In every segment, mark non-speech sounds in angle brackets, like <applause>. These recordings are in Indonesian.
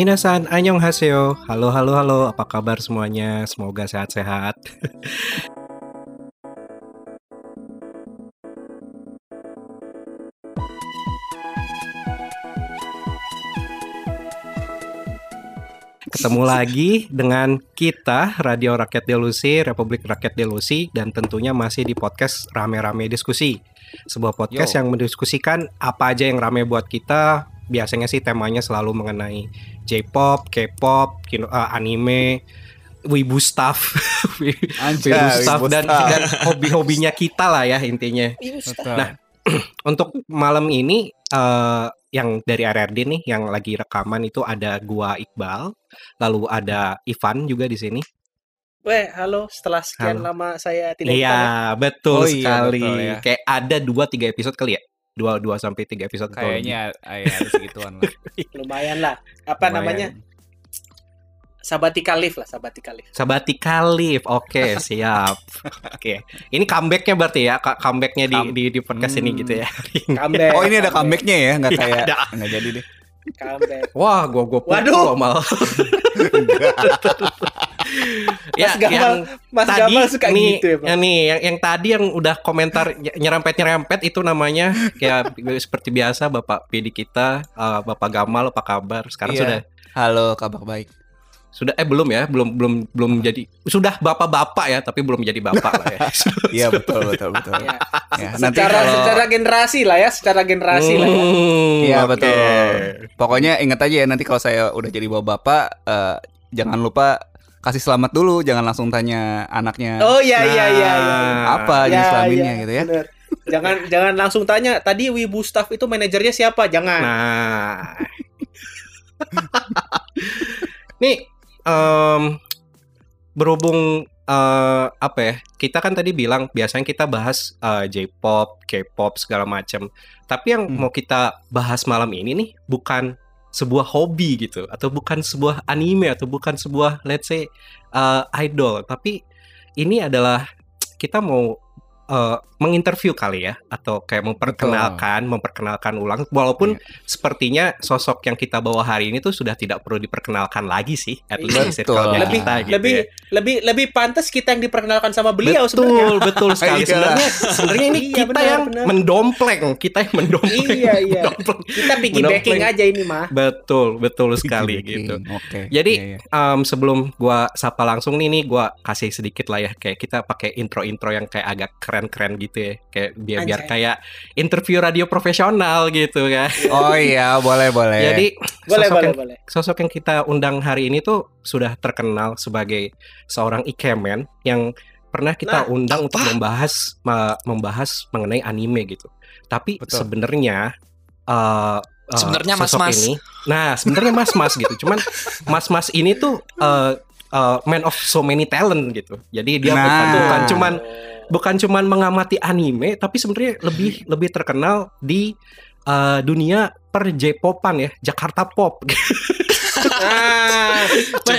Minasan, annyeonghaseyo. Halo, halo, halo. Apa kabar semuanya? Semoga sehat-sehat. <laughs> Ketemu lagi dengan kita Radio Rakyat Delusi, Republik Rakyat Delusi dan tentunya masih di podcast Rame-Rame Diskusi. Sebuah podcast Yo. yang mendiskusikan apa aja yang rame buat kita. Biasanya sih temanya selalu mengenai J-pop, K-pop, kino- eh, anime, wibu stuff, <laughs> wibu stuff wibu dan, stuff. dan hobi-hobinya kita lah ya intinya. Nah, <clears throat> Untuk malam ini eh, yang dari RRD nih yang lagi rekaman itu ada gua Iqbal, lalu ada Ivan juga di sini. Weh, halo. Setelah sekian Halo. lama saya tidak Iya, ya. betul Oh iya, sekali. betul ya. Kayak ada 2 3 episode kali ya? 2 2 sampai 3 episode. Kayaknya ay, ada segituan lah. <laughs> lumayan lah. Apa Lumayan. namanya? Sabatika leave lah, sabatika leave. Sabbatical leave. Oke, <laughs> siap. Oke. Ini comebacknya berarti ya, comebacknya di, Come- di di podcast ini Hmm. gitu ya. Comeback. Oh ini ada comebacknya ya, nggak Iya, kayak ada. nggak jadi deh. Comeback. Wah, gua gua Waduh. mal. <laughs> Mas Gamal, Mas tadi Gamal suka nih, gitu ya, yang nih yang, yang tadi yang udah komentar nyerempet nyerempet itu namanya kayak <laughs> seperti biasa Bapak PD kita eh, Bapak Gamal apa kabar sekarang Iya. sudah Halo, kabar baik. Sudah eh belum ya belum belum belum jadi sudah bapak-bapak ya tapi belum jadi bapak lah ya <laughs> Iya betul betul betul. Ya. Ya, nanti secara kalau secara generasi lah ya, secara generasi lah ya. Hmm, Iya oke. betul. Pokoknya ingat aja ya nanti kalau saya udah jadi bapak-bapak eh, jangan lupa kasih selamat dulu, jangan langsung tanya anaknya Oh iya iya iya iya. apa Ya, jenis kelaminnya ya, gitu ya. bener. Jangan jangan langsung tanya tadi Wibu Staff itu manajernya siapa? Jangan. Nah. Nih em, berhubung eh, apa ya? Kita kan tadi bilang biasanya kita bahas eh, J-pop, K-pop segala macam. Tapi yang Hmm. mau kita bahas malam ini nih bukan sebuah hobi gitu atau bukan sebuah anime atau bukan sebuah let's say eh, idol, tapi ini adalah kita mau eh, menginterview kali ya atau kayak memperkenalkan, memperkenalkan ulang walaupun Iya. sepertinya sosok yang kita bawa hari ini tuh sudah tidak perlu diperkenalkan lagi sih at least Betul. lebih kita gitu lebih ya. lebih lebih pantas kita yang diperkenalkan sama beliau betul sebenarnya. <laughs> betul sekali Iya. sebenarnya sebenarnya ini Iya, kita benar, yang benar. mendompleng kita yang mendompleng Iya iya. mendompleng. Kita bikin Mendompleng. backing aja ini mah. betul betul sekali gitu Oke. Jadi, iya, iya. Em, sebelum gua sapa langsung nih nih gua kasih sedikit lah ya kayak kita pakai intro-intro yang kayak agak keren-keren gitu ya kayak biar biar kayak interview radio profesional gitu kan Oh iya, boleh boleh. jadi Boleh sosok boleh yang boleh. sosok yang kita undang hari ini tuh sudah terkenal sebagai seorang ikemen yang pernah kita Nah, undang untuk membahas membahas mengenai anime gitu. Tapi sebenarnya eh, eh, Sebenarnya mas-mas. ini, nah sebenarnya mas-mas gitu. Cuman <laughs> mas-mas ini tuh eh, eh, man of so many talent gitu. Jadi dia Nah. bukan bukan cuman bukan cuman mengamati anime, tapi sebenarnya lebih lebih terkenal di eh, dunia per J-popan ya, Jakarta Pop. <laughs> Ah,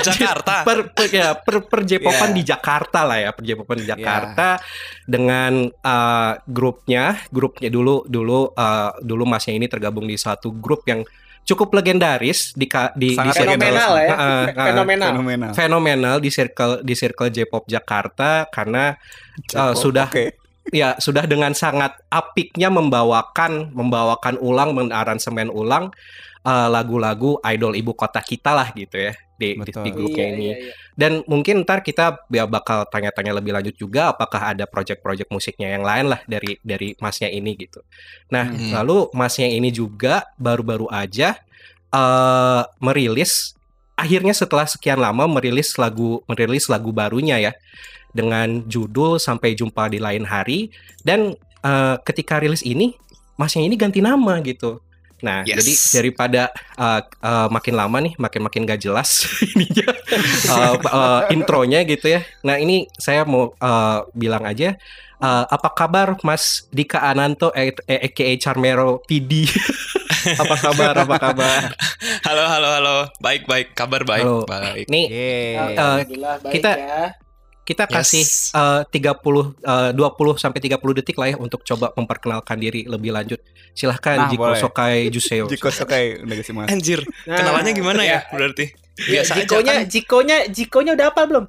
Jakarta. per, per ya per, per J-popan Iya. di Jakarta lah ya per J-popan di Jakarta dengan uh, grupnya grupnya dulu dulu uh, dulu masnya ini tergabung di satu grup yang cukup legendaris di ka- di, di circle- fenomenal ya. Uh, uh, Fenomenal. Fenomenal. fenomenal di circle di circle J-pop Jakarta karena uh, sudah Oke. ya sudah dengan sangat apiknya membawakan membawakan ulang mengaransemen ulang uh, lagu-lagu idol ibu kota kita lah gitu ya di, di, Betul. di grupnya Iya, ini iya, iya. dan mungkin ntar kita ya bakal tanya-tanya lebih lanjut juga apakah ada project-project musiknya yang lain lah dari dari masnya ini gitu nah Hmm. lalu masnya ini juga baru-baru aja eh merilis akhirnya setelah sekian lama merilis lagu merilis lagu barunya ya dengan judul sampai jumpa di lain hari dan eh, ketika rilis ini masnya ini ganti nama gitu nah Yes. jadi daripada eh, eh, makin lama nih makin makin gak jelas <laughs> ininya eh, eh, intronya gitu ya nah ini saya mau eh, bilang aja eh, apa kabar Mas Dika Ananto eh, eh, aka Charmero PD <laughs> apa kabar apa kabar Halo, halo, halo. Baik, baik. Kabar baik. Halo. Baik. Nih Yeay. Alhamdulillah baik kita- ya. Kita Yes. kasih eh, 30 eh, 20 sampai 30 detik lah ya untuk coba memperkenalkan diri lebih lanjut. Silahkan Nah, Jiko boleh. Sokai Juseo. Jiko Sokai udah kasih mas. Anjir, Nah, kenalannya gimana ya? ya. Berarti Ya, biasa aja Jikonya, kan. Jikonya, Jikonya udah apa belum?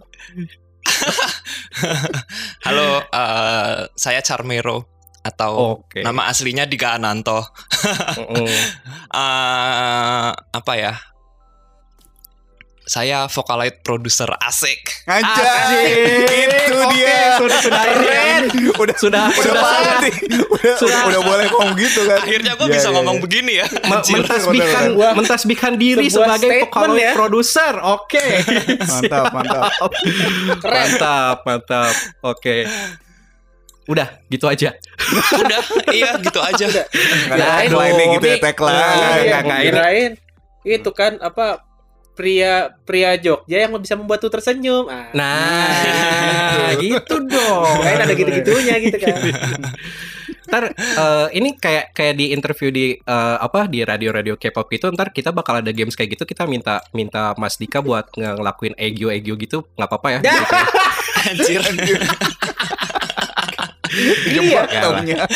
<laughs> Halo, eh, saya Charmero atau Oke. nama aslinya Diga Ananto. <laughs> Eh, apa ya? Saya Vocaloid produser asik. Anjay, itu dia. sudah sudah keren. Udah Sudah udah sudah nih. Udah, Sudah. udah boleh ngomong gitu kan. Akhirnya gue Iya, bisa iya, ngomong iya. begini ya. mentasbihkan mentasbihkan diri sebuah sebagai Vocaloid ya. producer. Oke. <laughs> Mantap, mantap. Keren. mantap, mantap. Oke. Udah, gitu aja. Udah, iya gitu aja. Ya, nih aduh, gitu ya tagline. Nah, kirain itu kan apa pria pria Jogja yang bisa membuat tuh tersenyum. Ah, Nah, <laughs> gitu dong. Kirain ada gitu-gitunya gitu kan. <laughs> Ntar eh, ini kayak kayak di interview di eh, apa di radio-radio K-pop itu ntar kita bakal ada games kayak gitu kita minta minta Mas Dika buat nge- ngelakuin egyo egyo gitu nggak apa-apa ya. <laughs> Dah. Iya. Ya, belum Dijebak,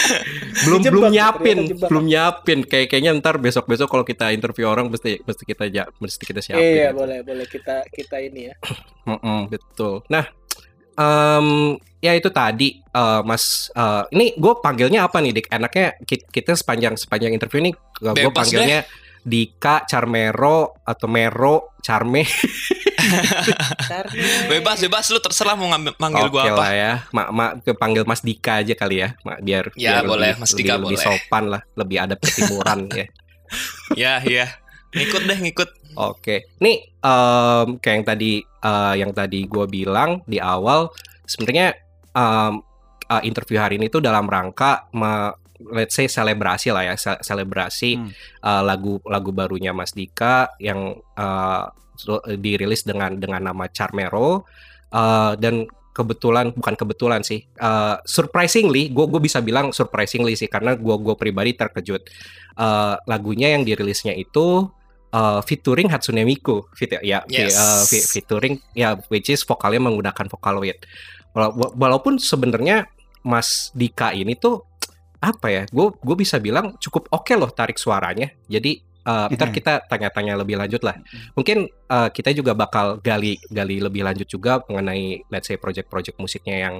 belum ternyata nyiapin jebak. belum nyiapin kayak kayaknya ntar besok besok kalau kita interview orang mesti mesti kita ja, mesti kita siapin. Iya, gitu. boleh boleh kita kita ini ya. <clears throat> Mm-mm, betul. Nah, em, ya itu tadi eh, Mas. eh, ini gue panggilnya apa nih, Dik? Enaknya ki- kita sepanjang sepanjang interview ini gue panggilnya Dika, Charmero atau Mero, Charme. Charme. Bebas, bebas lu terserah mau ngambil manggil Oke gua apa. lah ya. Mak, mak panggil Mas Dika aja kali ya, mak biar Ya, biar boleh, lebih, Mas lebih- Dika lebih boleh. sopan lah, lebih ada pertimuran <laughs> ya. Ya, iya. Ngikut deh, ngikut. Oke, nih em, kayak yang tadi eh, yang tadi gue bilang di awal, sebenarnya em, eh, interview hari ini tuh dalam rangka me- let's say selebrasi lah ya, se- selebrasi Hmm. eh, lagu lagu barunya Mas Dika yang so- dirilis dengan dengan nama Charmero eh, dan kebetulan bukan kebetulan sih, eh, surprisingly, gue gue bisa bilang surprisingly sih karena gue gue pribadi terkejut Eh, lagunya yang dirilisnya itu uh, featuring Hatsune Miku fit ya Yes. uh, featuring ya which is vokalnya menggunakan Vocaloid Wala- wa- walaupun sebenarnya Mas Dika ini tuh apa ya gue gue bisa bilang cukup oke loh tarik suaranya. Jadi uh, ntar Mhm. kita tanya-tanya lebih lanjut lah. Mungkin uh, kita juga bakal gali gali lebih lanjut juga mengenai let's say project-project musiknya yang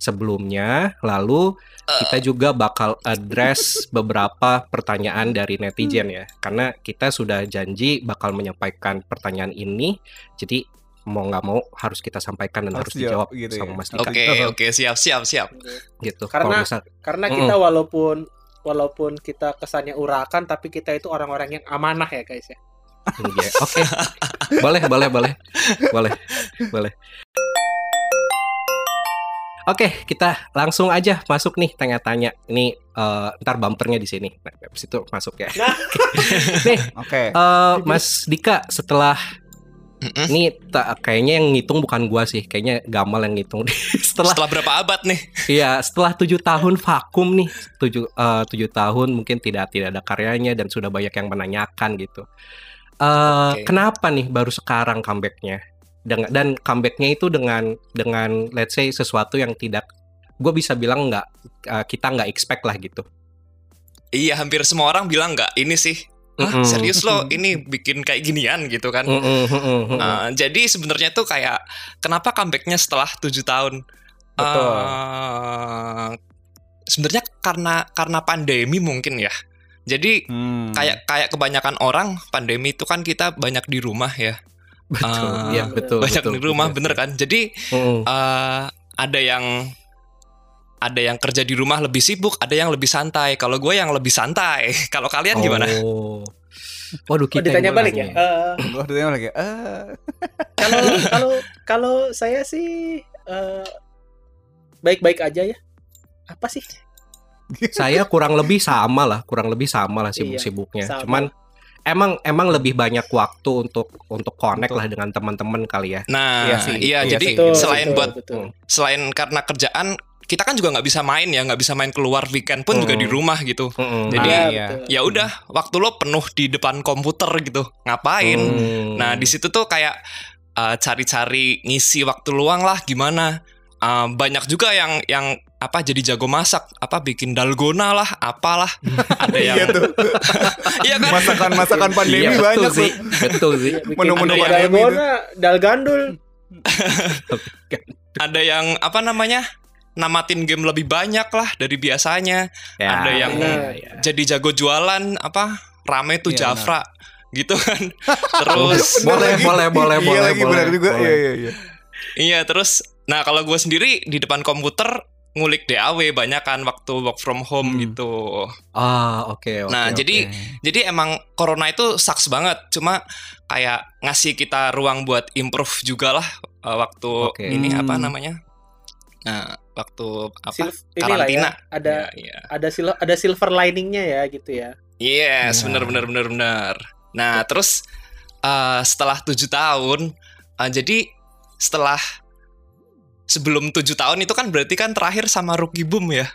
sebelumnya. Lalu kita juga bakal address <laughs> beberapa pertanyaan dari netizen ya. Karena kita sudah janji bakal menyampaikan pertanyaan ini. Jadi mau nggak mau harus kita sampaikan dan harus, Harus dijawab gitu sama ya. Mas Dika Oke, oke, siap, siap, siap. gitu Karena- misal- Karena kita walaupun walaupun kita kesannya urakan tapi kita itu orang-orang yang amanah ya guys ya. Iya, oke boleh boleh boleh boleh boleh Oke, kita langsung aja masuk nih tanya-tanya. Ini eh, ntar bumpernya di sini. Nah, habis itu masuk ya. nih, Oke. eh, Mas Dika setelah Mm-mm. Ini ta- kayaknya yang ngitung bukan gua sih, kayaknya Gamal yang ngitung. <laughs> setelah Setelah berapa abad nih? iya, setelah tujuh tahun vakum nih, tujuh eh, tujuh tahun mungkin tidak tidak ada karyanya dan sudah banyak yang menanyakan gitu. Eh, Oke. Kenapa nih baru sekarang comebacknya? Dengan dan comebacknya itu dengan dengan let's say sesuatu yang tidak gue bisa bilang nggak eh, kita nggak expect lah gitu. Iya, hampir semua orang bilang nggak ini sih. Hah, serius lo ini bikin kayak ginian gitu kan? Uh, jadi sebenarnya tuh kayak kenapa comebacknya setelah tujuh tahun? Betul. Uh, sebenarnya karena karena pandemi mungkin ya. Jadi Hmm. kayak kayak kebanyakan orang pandemi itu kan kita banyak di rumah ya. betul, uh, iya betul. banyak betul, di rumah betul. bener kan. Jadi Mm-mm. uh, ada yang ada yang kerja di rumah lebih sibuk, ada yang lebih santai. Kalau gue yang lebih santai. <laughs> Kalau kalian gimana? Oh. Waduh, Oh, kita ditanya yang balik ya. nanya. Eh, Gua ditanya lagi. Eh, <laughs> kalau kalau kalau saya sih eh, baik-baik aja ya. Apa sih? saya kurang lebih sama lah, kurang lebih sama lah Iya, sibuk-sibuknya. sama. Cuman emang emang lebih banyak waktu untuk untuk connect Untuk- lah dengan teman-teman kali ya. Nah, Iya iya, sih, iya jadi sih. Betul, selain betul, buat betul. selain karena kerjaan kita kan juga nggak bisa main ya, nggak bisa main keluar weekend pun juga Hmm. di rumah gitu. Mm-mm. Jadi iya. betul. Ya udah, waktu lo penuh di depan komputer gitu, ngapain? Hmm. Nah di situ tuh kayak uh, cari-cari ngisi waktu luang lah gimana. Uh, banyak juga yang yang apa jadi jago masak, apa bikin dalgona lah, apalah. <laughs> Ada yang Iya tuh. <laughs> Iya kan? Masakan-masakan pandemi Iya, betul banyak sih. Betul sih. <laughs> Menu-menu pandemi dalgona, dalgandul. Ada yang apa namanya? Namatin game lebih banyak lah dari biasanya. Ya, Ada yang iya, iya. Jadi jago jualan apa? Rame tuh Iya, Jafra gitu kan. <laughs> <laughs> Terus boleh, boleh, boleh, Iya boleh, lagi boleh, benar juga. boleh. Iya iya iya. Iya terus Nah kalau gue sendiri di depan komputer ngulik DAW banyak kan waktu work from home Hmm. gitu. Ah, oke, oke. Nah oke. jadi jadi emang corona itu sucks banget. Cuma kayak ngasih kita ruang buat improve juga lah uh, waktu Oke. ini apa Hmm. namanya? Nah waktu apa? Sil- inilah ya, karantina. ada Iya, iya. ada sil ada silver liningnya ya gitu ya. Yes, Ya. bener bener bener bener. Nah, terus uh, setelah tujuh tahun, uh, jadi setelah sebelum tujuh tahun itu kan berarti kan terakhir sama Rookie Boom ya.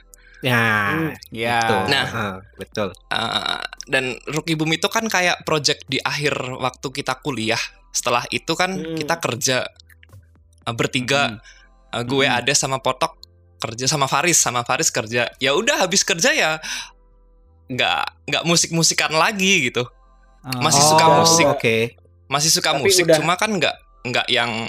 Ya, Hmm. Ya. betul. Nah. Ah, betul. Uh, dan Rookie Boom itu kan kayak project di akhir waktu kita kuliah. Setelah itu kan Hmm. kita kerja uh, bertiga. Uh, gue Hmm. ada sama Potok kerja sama Faris, sama Faris kerja. Ya udah habis kerja ya nggak nggak musik-musikan lagi gitu. Ah. Masih Oh, suka musik. Oke. masih suka Tapi musik udah- cuma kan nggak nggak yang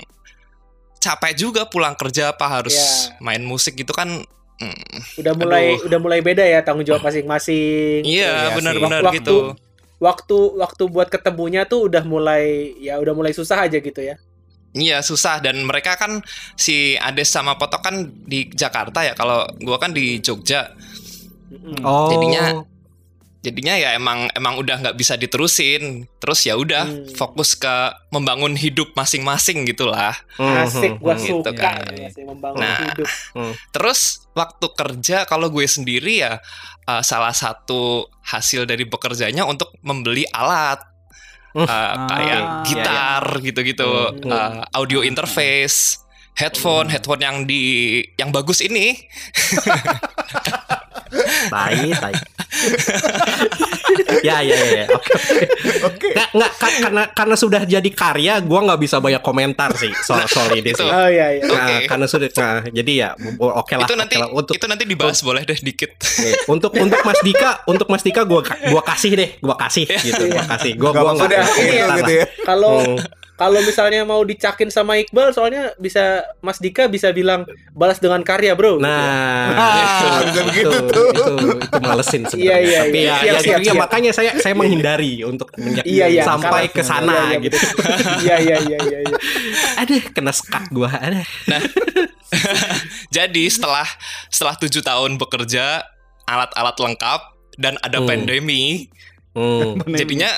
capek juga pulang kerja apa harus Iya. main musik gitu kan hmm, Udah mulai Aduh. udah mulai beda ya tanggung jawab masing-masing. iya Iya benar-benar Waktu- gitu Waktu waktu buat ketemunya tuh udah mulai ya udah mulai susah aja gitu ya. Iya susah dan mereka kan si Ades sama Potok kan di Jakarta ya kalau gua kan di Jogja. Oh. Jadinya- jadinya ya emang emang udah nggak bisa diterusin terus ya udah Hmm. fokus ke membangun hidup masing-masing gitulah Hmm, Asik, hmm, gua hmm. Gitu suka kan. ya, membangun Nah. hidup. Terus waktu kerja kalau gue sendiri ya uh, salah satu hasil dari bekerjanya untuk membeli alat Uh, kayak Ah, gitar gitu-gitu, Hmm. uh, audio interface, headphone, headphone yang di yang bagus ini. <laughs> Tai, tai. <laughs> ya, ya, ya. ya. Oke. Oke. Nggak, nggak, ka- karena karena sudah jadi karya, gua nggak bisa banyak komentar sih soal soal ini itu. sih. Oh iya iya. Nah, Oke. karena sudah, nah, jadi ya, oke lah. itu nanti lah. untuk itu nanti dibahas boleh deh dikit. Untuk untuk Mas Dika, untuk Mas Dika gua gua kasih deh, gua kasih gitu, gua kasih. Gua Gak gua apa-apa deh. nggak Iya komentar gitu lah. ya. Kalau Hmm. Kalau misalnya mau dicakin sama Iqbal soalnya bisa Mas Dika bisa bilang balas dengan karya, Bro. gitu ya. Nah, Ah, itu, <laughs> itu, tuh. itu, itu malesin sebenarnya. Iya, iya, Tapi iya. ya, Siap, ya, siap, ya, siap. makanya saya saya menghindari untuk Iya, iya, sampai ke sana Iya, iya, gitu. Iya iya iya iya. iya. <laughs> Aduh, kena sekat gua. Aduh. <laughs> Jadi setelah setelah tujuh tahun bekerja, alat-alat lengkap dan ada Hmm. pandemi, Hmm. jadinya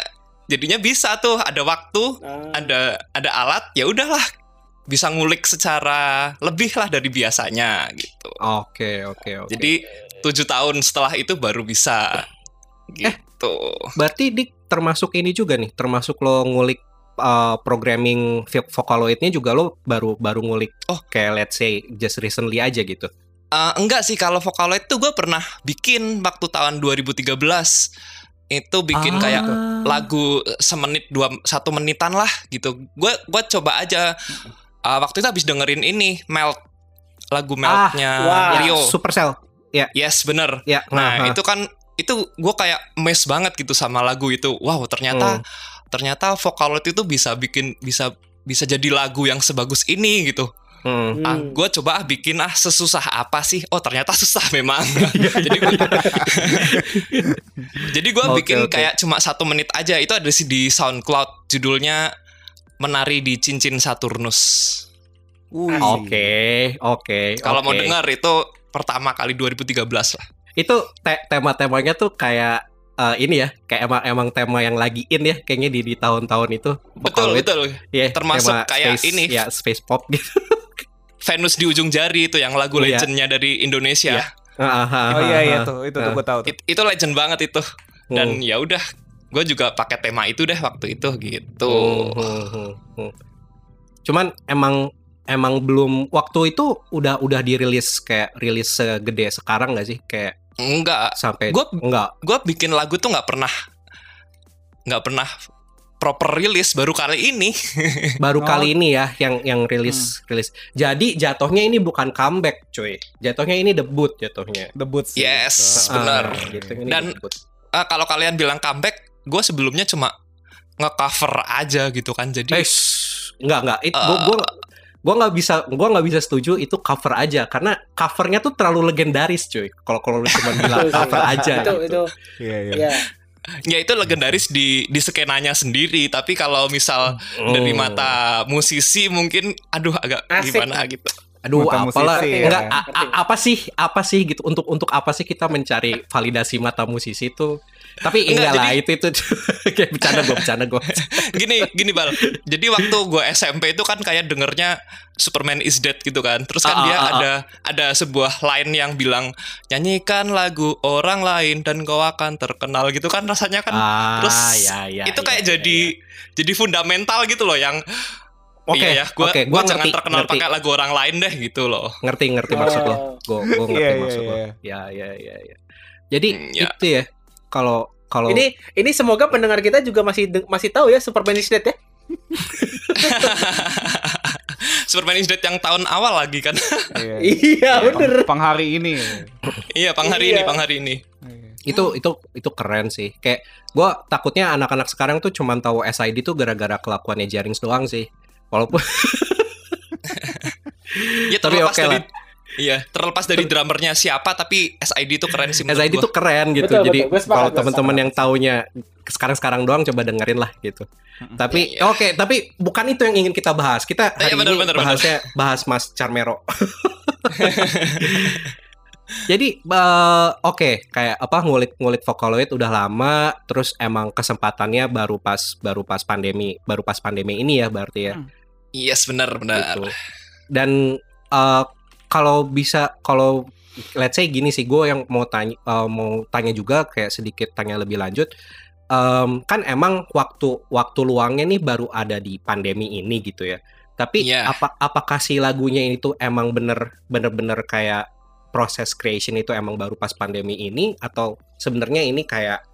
jadinya bisa tuh ada waktu Ah, ada ada alat ya udahlah bisa ngulik secara lebih lah dari biasanya gitu. Oke, oke, oke. Jadi tujuh tahun setelah itu baru bisa gitu. berarti Dik termasuk ini juga nih, termasuk lo ngulik uh, programming vo- Vocaloid-nya juga lo baru baru ngulik Oh. kayak let's say just recently aja gitu. Eh, enggak sih kalau Vocaloid tuh gue pernah bikin waktu tahun 2013 itu bikin Ah. kayak lagu semenit dua satu menitan lah gitu. Gue gua coba aja Uh, waktu itu habis dengerin ini Melt lagu Meltnya wah. Rio. Supercell. Yes bener. Ya, Nah nah, itu kan itu gue kayak mes banget gitu sama lagu itu. Wow ternyata ternyata Vocaloid itu bisa bikin bisa bisa jadi lagu yang sebagus ini gitu. Hmm. Ah, gue coba ah bikin ah sesusah apa sih? Oh ternyata susah memang. <laughs> jadi gue <laughs> jadi gue Oke, bikin oke. kayak cuma satu menit aja. Itu ada sih di SoundCloud judulnya menari di cincin Saturnus. Oke, oke. Kalau mau dengar itu pertama kali 2013 lah. itu te- tema-temanya tuh kayak eh, ini ya, kayak emang emang tema yang lagi in ya, kayaknya di di tahun-tahun itu. Betul Vocaloid. betul. Iya, Termasuk kayak space- ini. ya space pop gitu. <laughs> Venus di ujung jari itu yang lagu Iya. legendnya dari Indonesia. Iya. Ah, ah, Oh iya iya ah. tuh, itu tuh gue tahu tuh. It- itu legend banget itu. Dan Hmm. ya udah, gue juga pakai tema itu deh waktu itu gitu. Hmm, hmm, hmm, hmm. Cuman emang emang belum waktu itu udah udah dirilis kayak rilis segede sekarang nggak sih kayak Enggak, sampai Gua- enggak gue bikin lagu tuh nggak pernah nggak pernah proper rilis baru kali ini. <laughs> baru Oh. kali ini ya yang yang rilis rilis. Jadi jatuhnya ini bukan comeback, cuy. Jatuhnya ini debut jatuhnya. Debut sih. Yes. gitu. Benar. Ah, gitu, Dan- debut. Ah, kalau kalian bilang comeback, gue sebelumnya cuma nge-cover aja gitu kan. Jadi Eh, shh. enggak enggak. It, gua, Eh. gua gua nggak bisa gua nggak bisa setuju itu cover aja karena covernya tuh terlalu legendaris cuy kalau kalau lu cuma bilang <laughs> cover aja itu gitu. itu Iya, iya. ya ya itu legendaris di di skenanya sendiri. Tapi kalau misal Hmm. dari mata musisi mungkin, aduh agak Asik. gimana gitu. Aduh, Mata apalah musisi, enggak ya. a- a- apa sih? Apa sih gitu untuk untuk apa sih kita mencari validasi mata musisi itu? Tapi Enggak, enggak, lah jadi- itu itu <laughs> kayak bercanda gue bercanda gue. <laughs> Gini, gini bal. Jadi waktu gue SMP itu kan kayak dengernya Superman is Dead gitu kan. Terus kan Ah, dia ah, ah, ada ada sebuah line yang bilang nyanyikan lagu orang lain dan kau akan terkenal gitu kan rasanya kan. Ah, terus ya, ya, itu ya, kayak ya, jadi jadi fundamental gitu loh yang Oke, iya ya, gue oke, gua jangan ngerti, terkenal ngerti. pakai lagu orang lain deh gitu loh. ngerti ngerti maksud lo. Oh. Gue gue ngerti Iya, iya, maksud lo. iya. Ya ya ya ya. Jadi Hmm, ya. itu ya kalau kalau ini ini semoga pendengar kita juga masih masih tahu ya Superman is Dead ya <laughs> Superman is Dead yang tahun awal lagi kan. Iya. <laughs> iya bener Pang hari ini. iya, pang hari Iya. ini, pang hari ini. itu itu itu keren sih. Kayak gue takutnya anak-anak sekarang tuh cuman tahu SID tuh gara-gara kelakuannya Jarings doang sih. Walaupun <laughs> Ya Tapi terlepas oke dari lah. Iya, terlepas dari drummernya siapa tapi SID itu keren sih SID tuh keren gitu. Betul, Jadi betul. Kalau teman-teman yang taunya sekarang-sekarang doang coba dengerin lah gitu. Tapi Iya. oke, tapi bukan itu yang ingin kita bahas. Kita hari Iya, benar, ini benar, bahasnya bahas Mas Charmero. <laughs> <laughs> Jadi eh, oke kayak apa ngulik-ngulik Vocaloid udah lama terus emang kesempatannya baru pas baru pas pandemi baru pas pandemi ini ya berarti ya. Yes, benar benar. gitu. Dan eh, kalau bisa kalau let's say gini sih gue yang mau tanya eh, mau tanya juga kayak sedikit tanya lebih lanjut. Em, kan emang waktu waktu luangnya nih baru ada di pandemi ini gitu ya. Tapi Iya. apa apakah si lagunya itu emang bener bener bener kayak proses creation itu emang baru pas pandemi ini? Atau sebenarnya ini kayak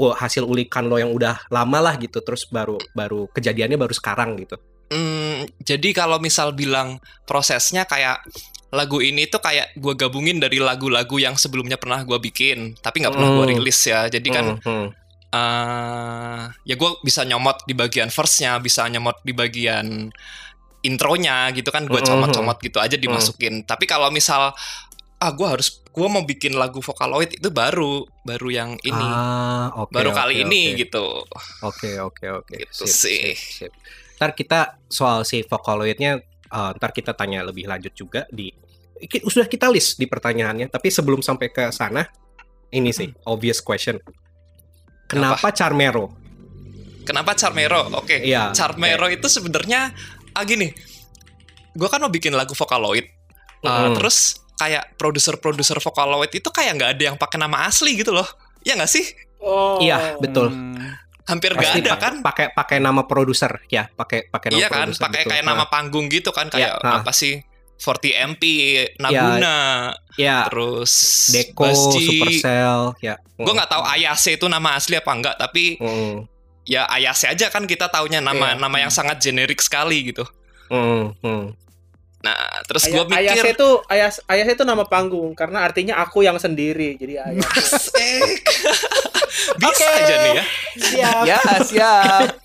oh, hasil ulikan lo yang udah lama lah gitu terus baru baru kejadiannya baru sekarang gitu? Hmm, jadi kalau misal bilang prosesnya kayak lagu ini tuh kayak gue gabungin dari lagu-lagu yang sebelumnya pernah gue bikin, tapi nggak pernah gue Hmm. rilis ya. Jadi kan eh ya gue bisa nyomot di bagian verse-nya, bisa nyomot di bagian intronya gitu kan, gue comot-comot gitu aja dimasukin. Tapi kalau misal ah gue harus gue mau bikin lagu Vocaloid itu baru baru yang ini, Ah, oke, baru kali ini oke. gitu. Oke oke oke. Gitu Sip, sih. sip, sip. Ntar kita soal si Vocaloidnya eh, ntar kita tanya lebih lanjut juga di sudah kita list di pertanyaannya. Tapi sebelum sampai ke sana, ini sih obvious question. Kenapa Charmero? Kenapa Charmero? Oke. Iya. Charmero itu sebenarnya ah gini. Gue kan mau bikin lagu Vocaloid. Uh, Mm. Terus kayak produser-produser Vocaloid itu kayak nggak ada yang pakai nama asli gitu loh. Ya nggak sih? oh Iya, betul. Hampir nggak ada kan? Pakai pakai nama produser ya, pakai pakai nama Iya kan, pakai betul. kayak Nah, nama panggung gitu kan kayak Iya, nah. apa sih? 40 MP, Naguna, ya terus Deco, Supercell, ya. Gue nggak tahu Ayase itu nama asli apa enggak, tapi Mm, ya Ayase aja kan kita taunya nama Iya. nama yang sangat generik sekali gitu. mm, mm. Nah, terus gue mikir Ayase itu Ayas Ayase itu nama panggung karena artinya aku yang sendiri. Jadi Ayase. Asik. <laughs> Bisa Oke. aja nih ya. Siap. Ya, siap. <laughs>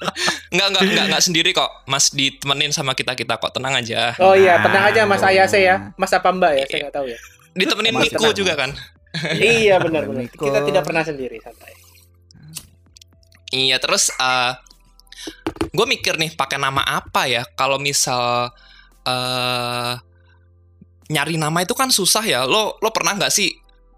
Iya. Enggak, enggak, enggak, enggak sendiri kok. Mas ditemenin sama kita-kita kok. Tenang aja. Oh iya, Nah, tenang aja Mas. Ayase ya. Mas apa Mbak ya? Saya nggak tahu ya. Ditemenin Mas tenang, juga kan. <laughs> iya benar benar. Kita tidak pernah sendiri santai. Iya, terus eh gue mikir nih pakai nama apa ya? Kalau misal eh nyari nama itu kan susah ya. Lo lo pernah nggak sih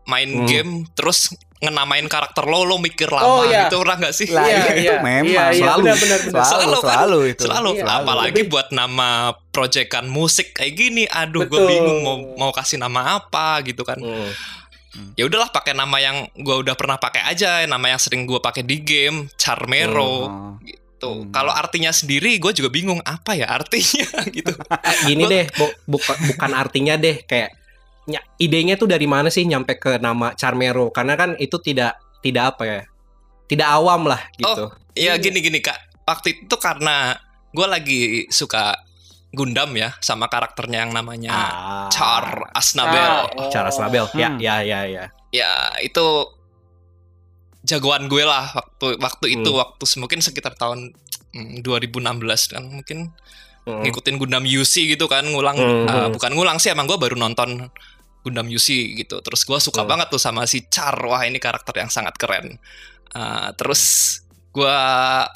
main Hmm. game terus ngenamain karakter lo lo mikir lama Oh, iya. gitu pernah nggak sih? Lah, Iya, itu iya. memang. Iya, iya, Selalu. benar benar benar. Selalu, Selalu kan? selalu itu. Selalu, Iya. apalagi buat nama proyekan musik kayak gini, aduh gue bingung mau mau kasih nama apa gitu kan. mm. ya udahlah pakai nama yang gua udah pernah pakai aja nama yang sering gua pakai di game Charmero Oh. Gitu. Hmm. Kalau artinya sendiri gue juga bingung apa ya artinya <laughs> gitu. Eh, gini deh, bu- buka- bukan artinya deh kayak ny- idenya tuh dari mana sih nyampe ke nama Charmero? Karena kan itu tidak tidak apa ya? Tidak awam lah gitu. Ya Iya. gini-gini kak, waktu itu karena gue lagi suka Gundam ya sama karakternya yang namanya Ah. Char Asnabel. Ah, Cara Snabel. Ya, Hmm. ya, ya, ya. Ya itu jagoan gue lah waktu waktu itu Hmm. waktu mungkin sekitar tahun mm, 2016 kan mungkin Mm. ngikutin Gundam UC gitu kan ngulang Hmm. uh, bukan ngulang sih emang gue baru nonton Gundam UC gitu terus gue suka Hmm. banget tuh sama si Char wah ini karakter yang sangat keren Uh, terus gue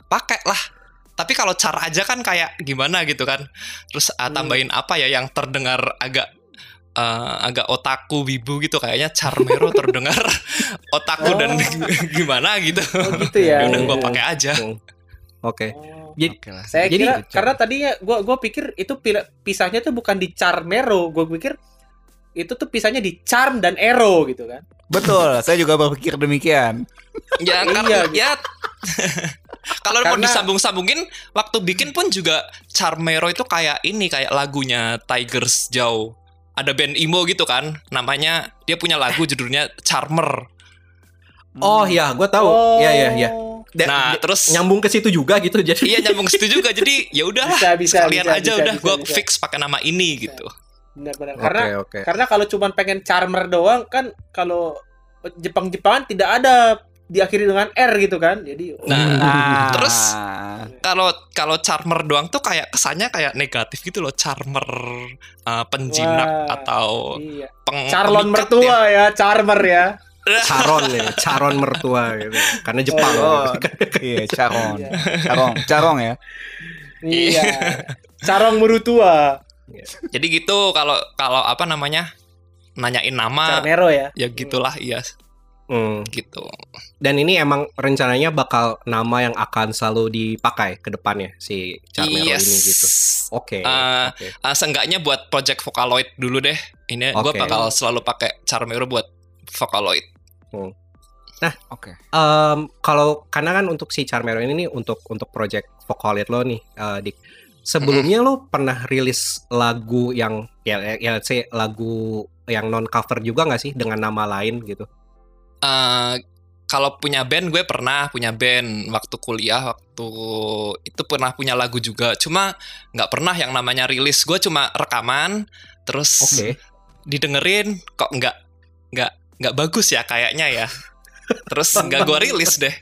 pakai lah tapi kalau Char aja kan kayak gimana gitu kan terus uh, Hmm. tambahin apa ya yang terdengar agak uh, agak otaku wibu gitu kayaknya Charmero terdengar <laughs> otaku dan <laughs> gimana gitu Oh gitu ya. ya udah gue Iya. pakai aja Oke. Oh. Jadi Oke lah. Saya Jadi- kira karena tadinya gua gua pikir itu pisahnya tuh bukan di Charmero, gua pikir itu tuh pisahnya di Charm dan Ero gitu kan. Betul, <laughs> saya juga berpikir demikian. Ya Iya, karena gitu. ya kalau mau Karena- disambung-sambungin waktu bikin pun juga Charmero itu kayak ini kayak lagunya Tigers Jauh. Ada band emo gitu kan, namanya dia punya lagu judulnya Charmer. Oh ya, gue tahu. Oh. Iya, iya, iya. Da- Nah, da- terus nyambung ke situ juga gitu jadi. iya nyambung situ juga. Jadi ya udah <laughs> Bisa bisa bisa, aja bisa, udah bisa, gue bisa. fix pakai nama ini gitu. Benar-benar. Karena oke. karena kalau cuman pengen Charmer doang kan kalau Jepang-Jepangan tidak ada diakhiri dengan R gitu kan. Jadi Nah, Nah, terus kalau kalau charmer doang tuh kayak kesannya kayak negatif gitu loh, charmer uh, penjinak Wah, atau iya. peng pemikat mertua ya, Charmer ya. Caron ya, caron mertua gitu. Karena Jepang. Oh, <laughs> iya, carong. Iya. Carong, carong ya. Iya. Carong merutua. ya. Jadi gitu kalau kalau apa namanya nanyain nama Charmero ya. ya gitulah iya Hmm. gitu. Dan ini emang rencananya bakal nama yang akan selalu dipakai ke depannya si Charmero yes. ini gitu. Oke. Eh, oke. Uh, seenggaknya buat project Vocaloid dulu deh. Ini gue Oke. bakal selalu pakai Charmero buat Vocaloid. Oke. Em, kalau karena kan untuk si Charmero ini nih untuk untuk project Vocaloid lo nih, eh, Dik. Sebelumnya lo pernah rilis lagu yang ya ya let's say lagu yang non cover juga nggak sih dengan nama lain gitu? Eh, kalau punya band gue pernah punya band waktu kuliah waktu itu pernah punya lagu juga cuma nggak pernah yang namanya rilis gue cuma rekaman terus Oke. didengerin kok nggak nggak nggak bagus ya kayaknya ya terus nggak gue rilis deh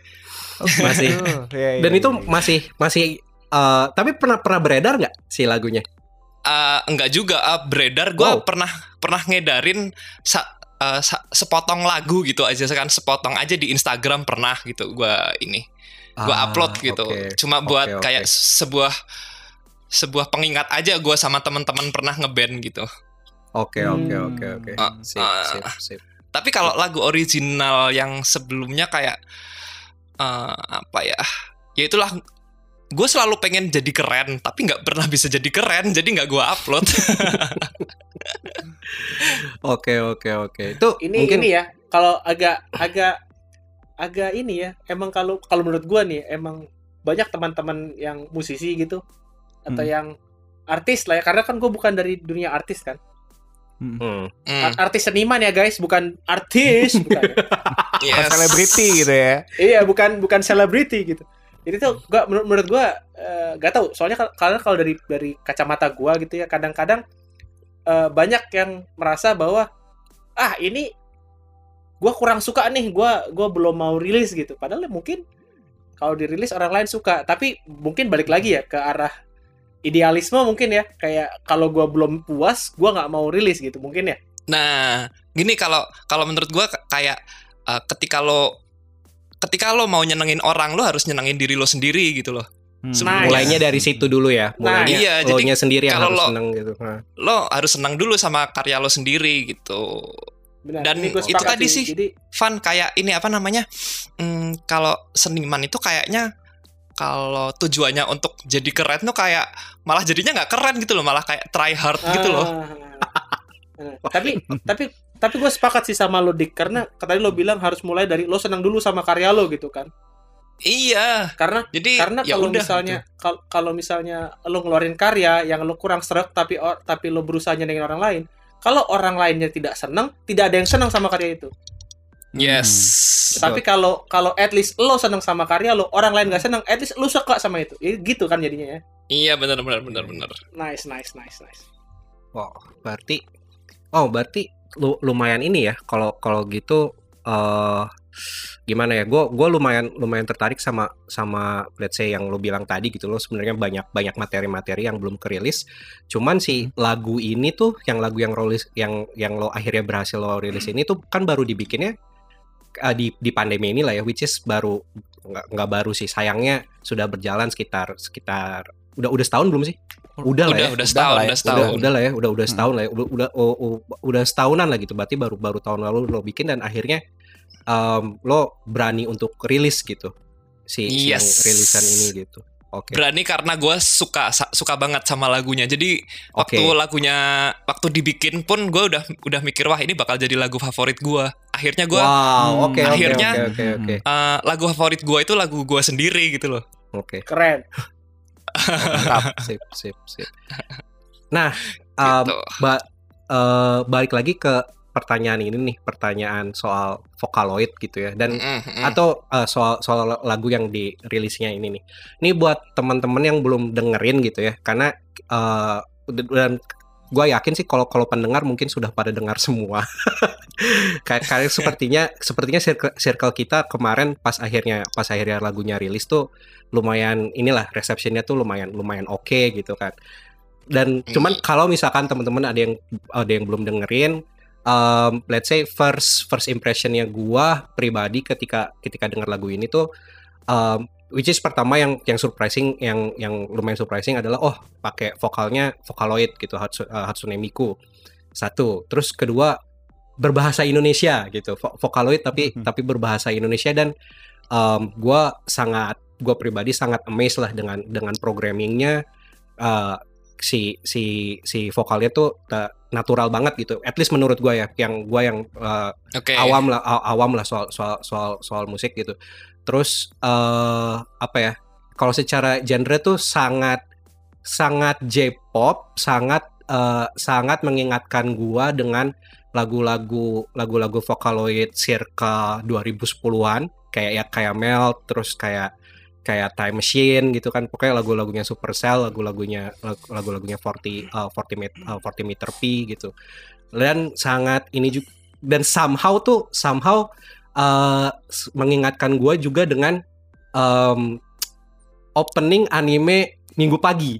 Masih. Iya, iya, Dan itu iya. masih masih eh, tapi pernah pernah beredar nggak si lagunya? Eh, enggak juga eh, beredar gue Wow. pernah pernah ngedarin sa- eh, sa- sepotong lagu gitu aja kan sepotong aja di Instagram pernah gitu gue ini gue Ah, upload gitu oke. cuma buat Oke, oke. kayak sebuah sebuah pengingat aja gue sama teman-teman pernah ngeband gitu Oke oke Hmm. oke oke. Sip ah. sip sip. tapi kalau lagu original yang sebelumnya kayak eh, apa ya ya itulah gue selalu pengen jadi keren tapi nggak pernah bisa jadi keren jadi nggak gue upload <laughs> Oke oke oke. Itu Ini mungkin ini ya, kalau agak agak agak ini ya, emang kalau kalau menurut gua nih emang banyak teman-teman yang musisi gitu atau Hmm. yang artis lah ya karena kan gue bukan dari dunia artis kan Hmm. Hmm, Ar- artis seniman ya guys bukan artis bukan ya. <laughs> yes. Selebriti gitu ya. iya bukan bukan selebriti gitu jadi tuh gua menurut, menurut gua eh, gak tahu. Soalnya kal- karena kalau dari dari kacamata gua gitu ya kadang-kadang eh, banyak yang merasa bahwa ah ini gua kurang suka nih gua gua belum mau rilis gitu. Padahal mungkin kalau dirilis orang lain suka. Tapi mungkin balik lagi ya ke arah idealisme mungkin ya. Kayak kalau gua belum puas gua nggak mau rilis gitu mungkin ya. Nah, gini kalau kalau menurut gua k- kayak eh, ketika lo ketika lo mau nyenengin orang, lo harus nyenengin diri lo sendiri gitu loh. Hmm. Nah, mulainya dari situ dulu ya. Nah, Mulainya iya, jadi sendiri yang harus lo- seneng gitu. Nah. Lo harus senang dulu sama karya lo sendiri gitu. Benar, Dan itu tadi sih. jadi Fun kayak ini apa namanya? Hmm, kalau seniman itu kayaknya kalau tujuannya untuk jadi keren tuh kayak malah jadinya nggak keren gitu loh, malah kayak try hard gitu loh. Ah. Nah, <laughs> tapi tapi tapi gue sepakat sih sama lo dik karena tadi lo bilang harus mulai dari lo senang dulu sama karya lo gitu kan Iya. Karena Jadi karena ya kalau udah misalnya kal- kalau misalnya lo ngeluarin karya yang lo kurang serak tapi or- tapi lo berusaha nyenengin orang lain, kalau orang lainnya tidak senang, tidak ada yang senang sama karya itu. gitu. Yes. Tapi kalau kalau at least lo senang sama karya lo, orang lain gak senang, at least lo suka sama itu. Ya, gitu kan jadinya ya. Iya benar benar benar benar. Nice, nice, nice, nice. Oh, berarti Oh, berarti lu, lumayan ini ya kalau kalau gitu eh gimana ya? Gue gue lumayan lumayan tertarik sama sama let's say yang lo bilang tadi gitu lo sebenarnya banyak banyak materi-materi yang belum kerilis. Cuman si lagu ini tuh yang lagu yang rilis yang yang lo akhirnya berhasil lo rilis ini tuh kan baru dibikinnya eh, di di pandemi ini lah ya which is baru nggak nggak baru sih sayangnya sudah berjalan sekitar sekitar udah udah setahun belum sih? Udah lah Udah ya udah Udah setahun lah ya, udah udah setahun. udah lah ya udah udah Hmm. setahun lah ya udah udah oh, oh, udah setahunan lah gitu berarti baru baru tahun lalu lo bikin dan akhirnya em, lo berani untuk rilis gitu si, si yang Yes. rilisan ini gitu oke Berani karena gue suka suka banget sama lagunya. Jadi Oke. waktu lagunya waktu dibikin pun gue udah udah mikir wah ini bakal jadi lagu favorit gue. Akhirnya gue wow Hmm, oke oke akhirnya- oke oke oke eh, lagu favorit gue itu lagu gue sendiri gitu loh. oke Keren. Mantap <laughs> sip sip sip nah em, Gitu. ba- eh, balik lagi ke pertanyaan ini nih pertanyaan soal Vocaloid gitu ya dan Mm, mm. atau uh, soal soal lagu yang dirilisnya ini nih. Ini buat teman-teman yang belum dengerin gitu ya, karena uh, dan gue yakin sih kalau kalau pendengar mungkin sudah pada dengar semua. <laughs> kayak kayak sepertinya sepertinya circle, circle kita kemarin pas akhirnya pas akhirnya lagunya rilis tuh lumayan inilah receptionnya tuh lumayan lumayan oke gitu kan. Dan cuman kalau misalkan teman-teman ada yang ada yang belum dengerin um, let's say first first impressionnya gua pribadi ketika ketika dengar lagu ini tuh um, which is pertama yang yang surprising yang yang lumayan surprising adalah oh pakai vokalnya Vocaloid gitu uh, Hatsune Miku satu terus kedua berbahasa Indonesia gitu Vo- Vocaloid tapi Mhm. tapi berbahasa Indonesia dan um, gua sangat gua pribadi sangat amazed lah dengan dengan programmingnya uh, si si si vokalnya tuh uh, natural banget gitu. At least menurut gue ya, yang gue yang uh, Oke. awam lah aw- awam lah soal soal soal soal musik gitu. Terus eh apa ya? Kalau secara genre tuh sangat sangat J-pop, sangat eh, sangat mengingatkan gua dengan lagu-lagu lagu-lagu Vocaloid circa 2010-an kayak ya kayak Melt terus kayak kayak Time Machine gitu kan pokoknya lagu-lagunya Supercell lagu-lagunya lagu- lagu-lagunya 40 uh, 40 meter, 40 meter P gitu dan sangat ini juga dan somehow tuh somehow uh, mengingatkan gua juga dengan um, opening anime minggu pagi.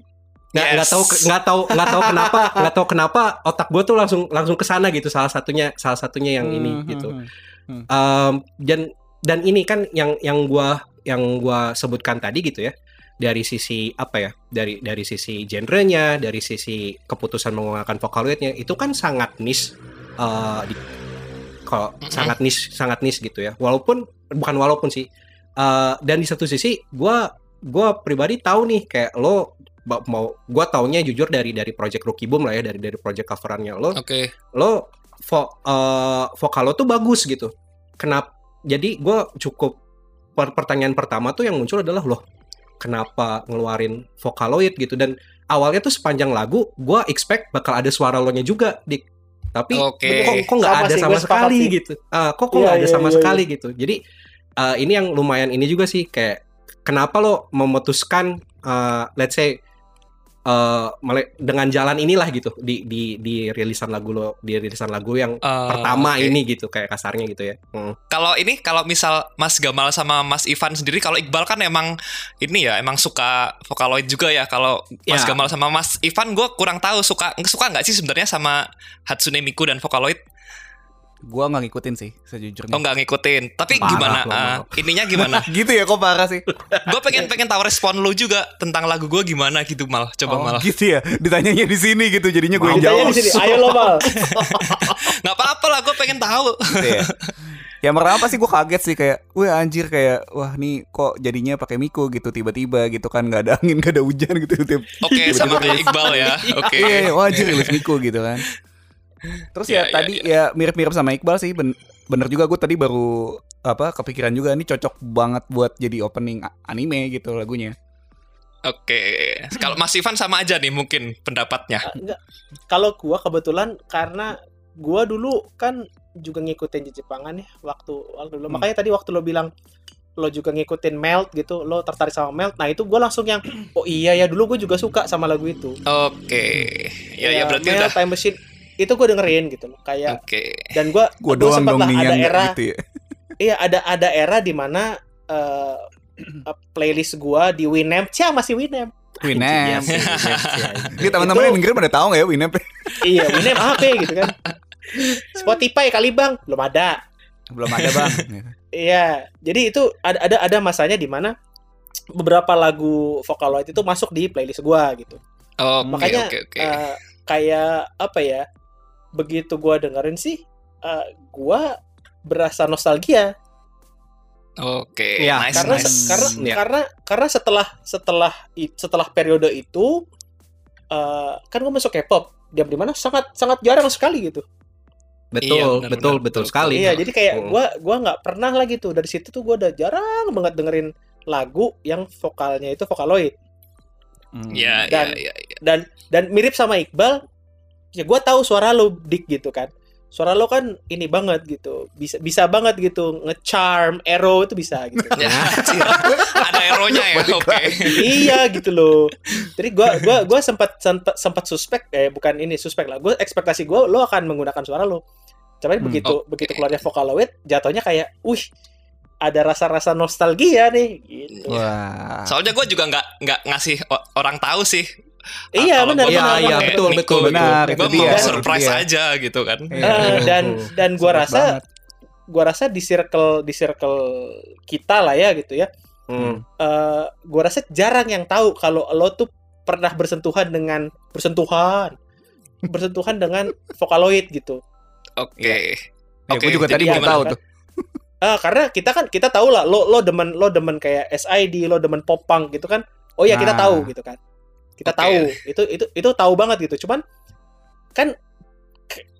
Nggak nggak Yes. tahu nggak tahu nggak tahu kenapa <laughs> nggak tahu kenapa otak gue tuh langsung langsung ke sana gitu. Salah satunya salah satunya yang ini Hmm, gitu. hmm, hmm. Em, dan dan ini kan yang yang gua yang gua sebutkan tadi gitu ya. Dari sisi apa ya? Dari dari sisi genrenya dari sisi keputusan menggunakan Vocaloidnya itu kan sangat niche di kalau Mm-mm. sangat niche sangat niche gitu ya walaupun bukan walaupun sih eh, dan di satu sisi gua gua pribadi tahu nih kayak lo mau gua taunya jujur dari dari project Rookie Boom lah ya dari dari project coverannya lo Oke. lo vo, eh, vokal lo tuh bagus gitu. Kenapa? Jadi gue cukup per- pertanyaan pertama tuh yang muncul adalah loh kenapa ngeluarin Vocaloid gitu dan awalnya tuh sepanjang lagu gue expect bakal ada suara lo nya juga dik tapi Oke. kok kok nggak Sama ada sih, sama sekali sih. gitu Ah, kok kok Iya, nggak ada iya, sama iya, sekali gitu jadi eh, ini yang lumayan ini juga sih kayak kenapa lo memutuskan eh, let's say eh, mele- dengan jalan inilah gitu di di di rilisan lagu lo di rilisan lagu yang Eh, pertama oke. ini gitu kayak kasarnya gitu ya Hmm. Kalau ini kalau misal Mas Gamal sama Mas Ivan sendiri kalau Iqbal kan emang ini ya emang suka Vocaloid juga ya. Kalau Mas Ya. Gamal sama Mas Ivan gue kurang tahu suka suka nggak sih sebenarnya sama Hatsune Miku dan Vocaloid? Gua nggak ngikutin sih sejujurnya. Oh nggak ngikutin. Tapi Parah gimana? Mal. ininya gimana? <laughs> gitu ya kok parah sih. gue pengen pengen tahu respon lu juga tentang lagu gue gimana gitu mal. Coba oh, mal. gitu ya. Ditanyanya di sini gitu jadinya gue yang Ditanya jawab. di sini, ayo lo mal. <laughs> Nggak apa-apa lah. Gue pengen tahu. Gitu ya. Yang pertama pasti gue kaget sih kayak, wah anjir kayak, wah nih kok jadinya pakai Miko gitu tiba-tiba gitu kan nggak ada angin nggak ada hujan gitu Oke sama kayak Iqbal ya. Oke. Iya, iya, wah anjir rilis Miko gitu kan. Terus Iya, ya iya, tadi ya mirip-mirip sama Iqbal sih ben- bener juga gue tadi baru apa kepikiran juga ini cocok banget buat jadi opening anime gitu lagunya. Oke. Kalau Mas Ivan sama aja nih mungkin pendapatnya. Ah, enggak. Kalau gua kebetulan karena gua dulu kan juga ngikutin Jepangan ya waktu waktu dulu. Hmm. Makanya tadi waktu lo bilang lo juga ngikutin Melt gitu, lo tertarik sama Melt. Nah, itu gua langsung yang oh iya ya dulu gue juga suka sama lagu itu. Oke. Ya ya berarti Melt, udah. Time Machine itu gue dengerin gitu loh. Kayak Oke. dan gua Gue gua doang dong lah nih ada era gitu ya. <laughs> iya ada ada era di mana eh, <clears throat> playlist gua di Winamp, Cia masih Winamp. Winamp. Iya sih, iya iya. Jadi teman-teman yang dengerin pada tahu nggak ya Winamp? <laughs> iya, Winamp apa ya gitu kan. Spotify kali Bang, belum ada. Belum ada bang. <laughs> Iya, jadi itu ada ada ada masanya di mana beberapa lagu Vocaloid itu masuk di playlist gua gitu. Oke Makanya oke oke. eh, kayak apa ya? Begitu gua dengerin sih eh, gua berasa nostalgia Oke. Iya, Nice karena nice. se- karena Iya. karena karena setelah setelah setelah periode itu eh, kan gua masuk K-pop. Diam di mana sangat sangat jarang sekali gitu. Betul, Iya, benar, betul, benar, betul betul. sekali. Iya, jadi kayak Hmm. gua gua nggak pernah lagi tuh dari situ tuh gua udah jarang banget dengerin lagu yang vokalnya itu Vocaloid. Hmm. Iya iya Dan- iya. iya. dan dan mirip sama Iqbal ya gue tahu suara lo dik gitu kan suara lo kan ini banget gitu bisa bisa banget gitu ngecharm arrow itu bisa gitu <laughs> Ya, ada eronya ya. Oke. iya gitu loh jadi gua gua gua sempat sempat sempat suspek eh bukan ini suspek lah gue ekspektasi gue lo akan menggunakan suara lo tapi Hmm, begitu oke. begitu keluarnya Vocaloid jatuhnya kayak wih ada rasa-rasa nostalgia nih gitu Wah. Soalnya gue juga nggak nggak ngasih orang tahu sih. Iya benar Iya, benar, iya, benar. betul, betul, betul. Benar, Gue itu mau surprise aja gitu kan. Iya. Eh, dan dan gua Support rasa gua rasa di circle di circle kita lah ya gitu ya. Hmm. Eh gua rasa jarang yang tahu kalau lo tuh pernah bersentuhan dengan bersentuhan bersentuhan dengan Vocaloid gitu. Oke. Ya, Oke, gue juga jadi tadi gimana? tahu kan? tuh. Ah, karena kita kan kita tahu lah lo lo demen lo demen kayak SID, lo demen pop punk gitu kan. Oh ya kita Nah. tahu gitu kan. Kita Oke. tahu. Itu itu itu tahu banget gitu. Cuman kan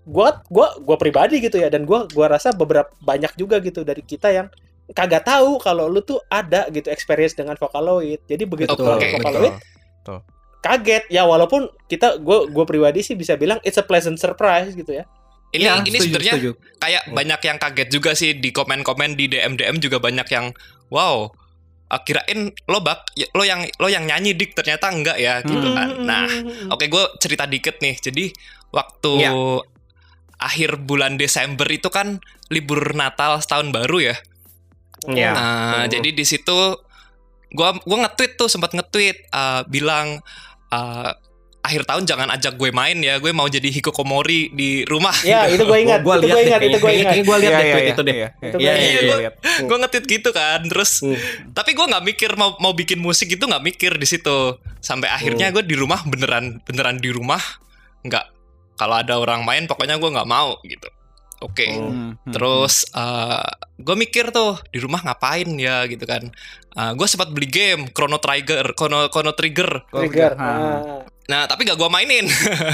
gua gua gua pribadi gitu ya dan gua gua rasa beberapa banyak juga gitu dari kita yang kagak tahu kalau lu tuh ada gitu experience dengan Vocaloid. Jadi begitu keluar oke. Vocaloid kaget ya walaupun kita gua gua pribadi sih bisa bilang it's a pleasant surprise gitu ya. Ini Iya, ini sebenarnya kayak Hmm. banyak yang kaget juga sih di komen-komen di DM DM juga banyak yang wow ah, kirain lo bak ya, lo yang lo yang nyanyi dik ternyata enggak ya gitu Hmm. kan. Nah, oke gue cerita dikit nih. Jadi waktu Ya. akhir bulan Desember itu kan libur Natal setahun baru ya. Iya. Nah, betul. jadi di situ gua gua nge-tweet tuh sempat nge-tweet uh, bilang uh, akhir tahun jangan ajak gue main ya, gue mau jadi hikokomori di rumah. Ya, itu gue ingat. Itu lihat gue deh ingat, itu gue ingat. Kayaknya gua lihat Iya, deh iya, tweet iya, itu deh. iya, Itu Iya, gue lihat. gue nge-tweet gitu kan, terus Hmm. tapi gue nggak mikir mau mau bikin musik itu nggak mikir di situ. Sampai akhirnya gue di rumah beneran beneran di rumah nggak kalau ada orang main pokoknya gue nggak mau gitu. Oke. Hmm, hmm, Terus gue mikir tuh di rumah ngapain ya gitu kan. gue sempat beli game Chrono Trigger, Chrono, Chrono Trigger. hmm. Trigger. Ah. Ah. Nah tapi gak gue mainin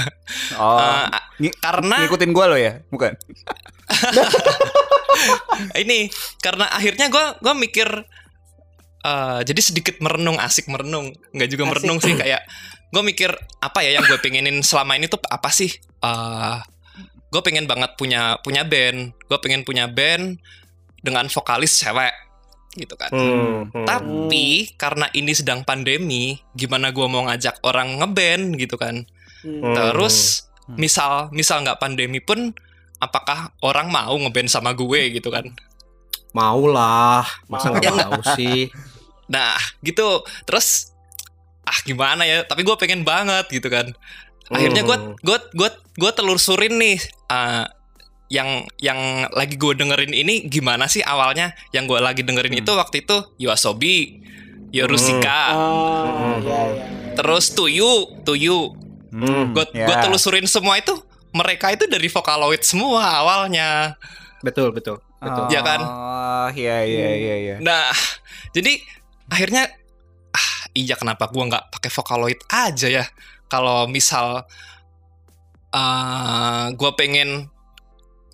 <laughs> Oh, Eh, Ng- karena ngikutin gue lo ya, bukan? <laughs> ini karena akhirnya gue gue mikir eh, jadi sedikit merenung asik merenung nggak juga Asik. merenung sih kayak gue mikir apa ya yang gue pengenin selama ini tuh apa sih Eh gue pengen banget punya punya band gue pengen punya band dengan vokalis cewek gitu kan Hmm, hmm. tapi karena ini sedang pandemi gimana gue mau ngajak orang ngeband gitu kan Hmm. terus Hmm. misal misal nggak pandemi pun apakah orang mau ngeband sama gue gitu kan Mau lah, masa nggak mau sih? <laughs> Nah, gitu. Terus ah gimana ya? Tapi gue pengen banget gitu kan. Akhirnya gue Hmm. gue gue gue telusurin nih ah, yang yang lagi gue dengerin ini gimana sih awalnya? Yang gue lagi dengerin Hmm. itu waktu itu Yoasobi, Yorusika, Ah, Hmm. ya, ya. terus Tuyu, Tuyu. Hmm, Gue ya. gue telusurin semua itu mereka itu dari Vocaloid semua awalnya. Betul, betul, betul. Iya kan? Oh, iya iya iya iya. Nah, jadi akhirnya ah iya kenapa gua nggak pakai Vocaloid aja ya? Kalau misal eh gue pengen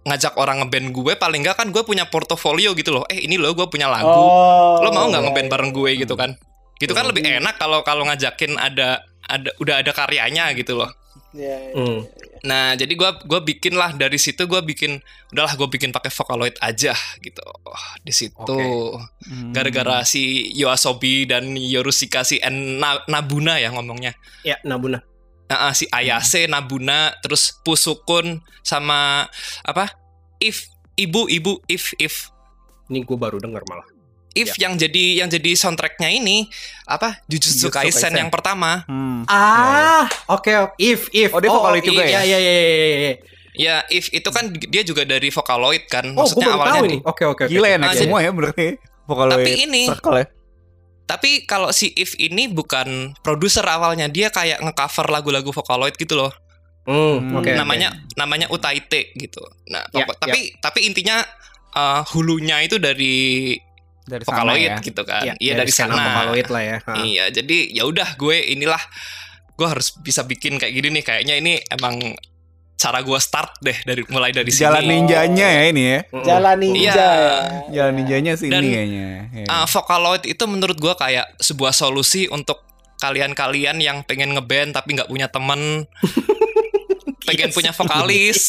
ngajak orang ngeband gue paling nggak kan gue punya portofolio gitu loh eh ini loh gue punya lagu Oh. lo mau nggak iya, ngeband iya. bareng gue gitu kan gitu kan Hmm. lebih enak kalau kalau ngajakin ada ada udah ada karyanya gitu loh Iya, iya. Hmm. nah jadi gue gua bikin lah dari situ gue bikin udahlah gue bikin pakai Vocaloid aja gitu di situ Oke. Hmm. gara-gara si Yoasobi dan Yorushika si en Na- Nabuna ya ngomongnya Ya, Nabuna. Nah, ah, si Ayase, Nabuna, terus Pusukun sama apa? If ibu ibu if if Ini gue baru denger malah. if yang jadi yang jadi soundtracknya ini apa? Jujutsu Jujutsu Kaisen, Kaisen. yang pertama. Hmm. Ah, oke oke. If if. Oh, dia Vocaloid juga iya, ya? Iya iya iya iya. iya. Ya, if itu kan dia juga dari Vocaloid kan. Oh, gue Maksudnya baru awalnya tahu di- nih. Oke oke. oke. Gila ya Ah, naik jadi- semua ya berarti. Vocaloid Tapi ini Circle ya. Tapi kalau si If ini bukan produser awalnya, dia kayak ngecover lagu-lagu Vocaloid gitu loh. Hmm, Hmm. oke. oke. namanya namanya Utaite gitu. Nah, Ya, pokok- tapi tapi intinya eh, hulunya itu dari Dari sana Vocaloid ya. gitu kan. Ya, iya dari, skena sana. Vocaloid lah ya. Ha. Iya, jadi ya udah gue inilah gue harus bisa bikin kayak gini nih. Kayaknya ini emang cara gue start deh dari mulai dari Jalan sini. ninjanya ya ini ya. Jalan ninja. Iya. ya. Jalan ninjanya sih Dan- ini kayaknya. Ya. Ah, Vocaloid itu menurut gue kayak sebuah solusi untuk kalian-kalian yang pengen ngeband tapi nggak punya temen, <laughs> pengen Yes. punya vokalis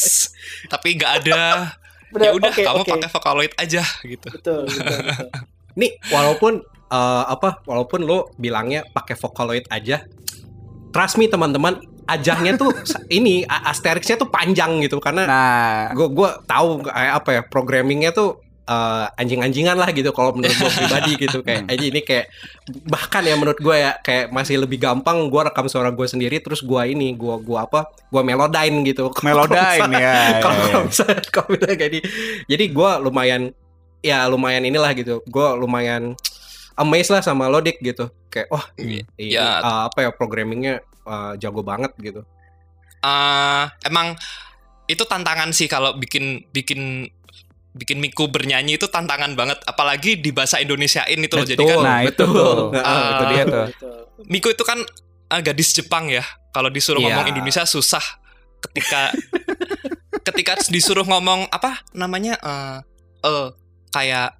tapi nggak ada. <laughs> Ya udah oke, kamu oke. pakai Vocaloid aja gitu. Betul, betul, betul. <laughs> Nih, walaupun eh, apa? Walaupun lo bilangnya pakai Vocaloid aja, trust me teman-teman, ajahnya tuh ini asterixnya tuh panjang gitu. Karena Nah, gue gua tahu kayak apa ya programmingnya tuh eh, anjing-anjingan lah gitu kalau menurut gue pribadi gitu. Kayak aja <laughs> ini kayak bahkan ya menurut gue ya kayak masih lebih gampang gue rekam suara gue sendiri terus gue ini gue gua apa gue melodyne gitu. <laughs> Misalnya- ya, ya, kalau ya. kalau misalnya kalau misalnya kayak di jadi gue lumayan ya lumayan inilah gitu. Gue lumayan amazed lah sama Lodik gitu. Kayak wah ini Ya. eh, apa ya programmingnya eh, jago banget gitu eh emang itu tantangan sih kalau bikin bikin bikin Miku bernyanyi itu tantangan banget apalagi di bahasa Indonesiain itu loh jadi kan Nah, itu tuh. Nah, Ah. itu dia tuh. Betul. Miku itu kan ah, gadis Jepang ya kalau disuruh Iya. ngomong Indonesia susah ketika <laughs> ketika disuruh ngomong apa namanya eh eh, kayak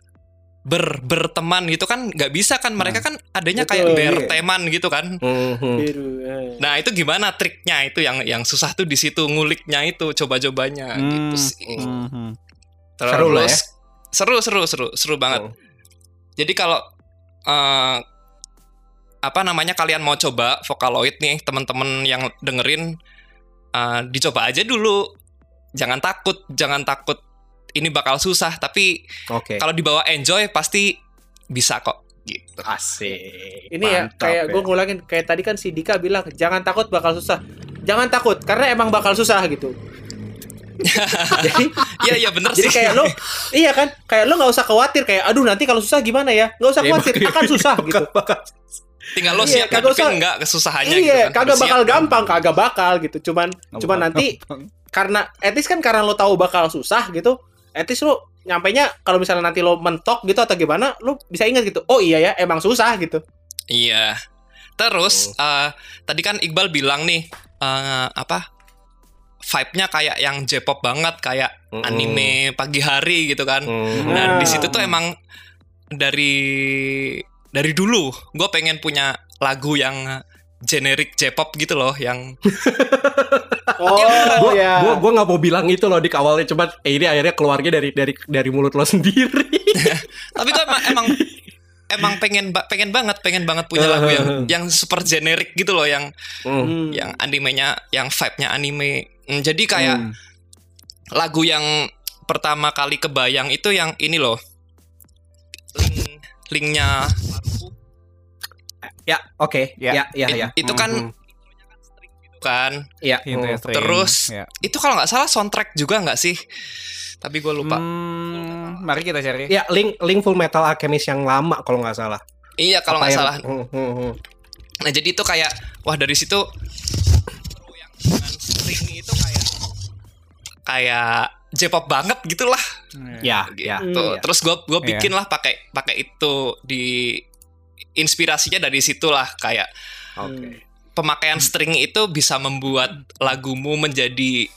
ber berteman gitu kan nggak bisa kan mereka kan adanya Betul, kayak iya. berteman gitu kan Mhm. Biru. eh. Nah itu gimana triknya itu yang yang susah tuh di situ nguliknya itu coba-cobanya gitu Hmm. sih. Mhm. Terus Seru lah ya. seru seru seru seru banget. Oh. Jadi kalau eh, apa namanya kalian mau coba Vocaloid nih teman-teman yang dengerin eh, dicoba aja dulu. Jangan takut, jangan takut ini bakal susah. Tapi Oke. kalau dibawa enjoy pasti bisa kok. Gitu. Asik. Ini ya Mantap kayak gue ngulangin kayak tadi kan si Dika bilang jangan takut bakal susah. Jangan takut karena emang bakal susah gitu. <laughs> jadi Iya iya bener jadi sih. kayak lo iya kan kayak lo nggak usah khawatir kayak aduh nanti kalau susah gimana ya nggak usah Ya, khawatir bakal- akan susah bakal- gitu. bakal- Tinggal lo Iya, siap kagak usah- nggak kesusahannya iya gitu kan. kagak bakal siap kan. gampang kagak bakal gitu cuman Nggak cuman bakal nanti karena etis kan karena lo tahu bakal susah gitu etis lo nyampainya kalau misalnya nanti lo mentok gitu atau gimana lo bisa ingat gitu oh iya ya emang susah gitu Iya. Terus eh, tadi kan Iqbal bilang nih eh, apa? Vibe-nya kayak yang J-pop banget, kayak Mm-mm. anime pagi hari gitu kan. Mhm. Nah, di situ tuh emang dari dari dulu gue pengen punya lagu yang generik J-pop gitu loh, yang <laughs> oh Gua, ya gua, gua nggak mau bilang itu loh di awalnya, cuman eh, ini akhirnya keluarnya dari dari dari mulut lo <laughs> sendiri. <laughs> tapi gue emang emang emang pengen pengen banget pengen banget punya lagu yang yang super generik gitu loh, yang. Hmm. yang animenya, yang vibe-nya anime. Hmm, Jadi kayak Hmm. lagu yang pertama kali kebayang itu yang ini loh link linknya Ya, oke. Ya. Ya, ya, It- ya. itu kan Mhm. kan ya. Hint ya, string. Terus, Ya. itu kalau nggak salah soundtrack juga nggak sih tapi gue lupa Hmm, mari kita cari. Ya, link link Full Metal Alchemist yang lama kalau nggak salah. iya kalau nggak yang- salah Hmm, hmm, hmm. nah jadi itu kayak wah dari situ yang string itu kayak kayak J-pop banget gitulah Ya, gitu. ya. Hmm. Terus gue gue Iya. bikin lah pakai pakai itu di inspirasinya dari situlah kayak Oke. pemakaian string itu bisa membuat lagumu menjadi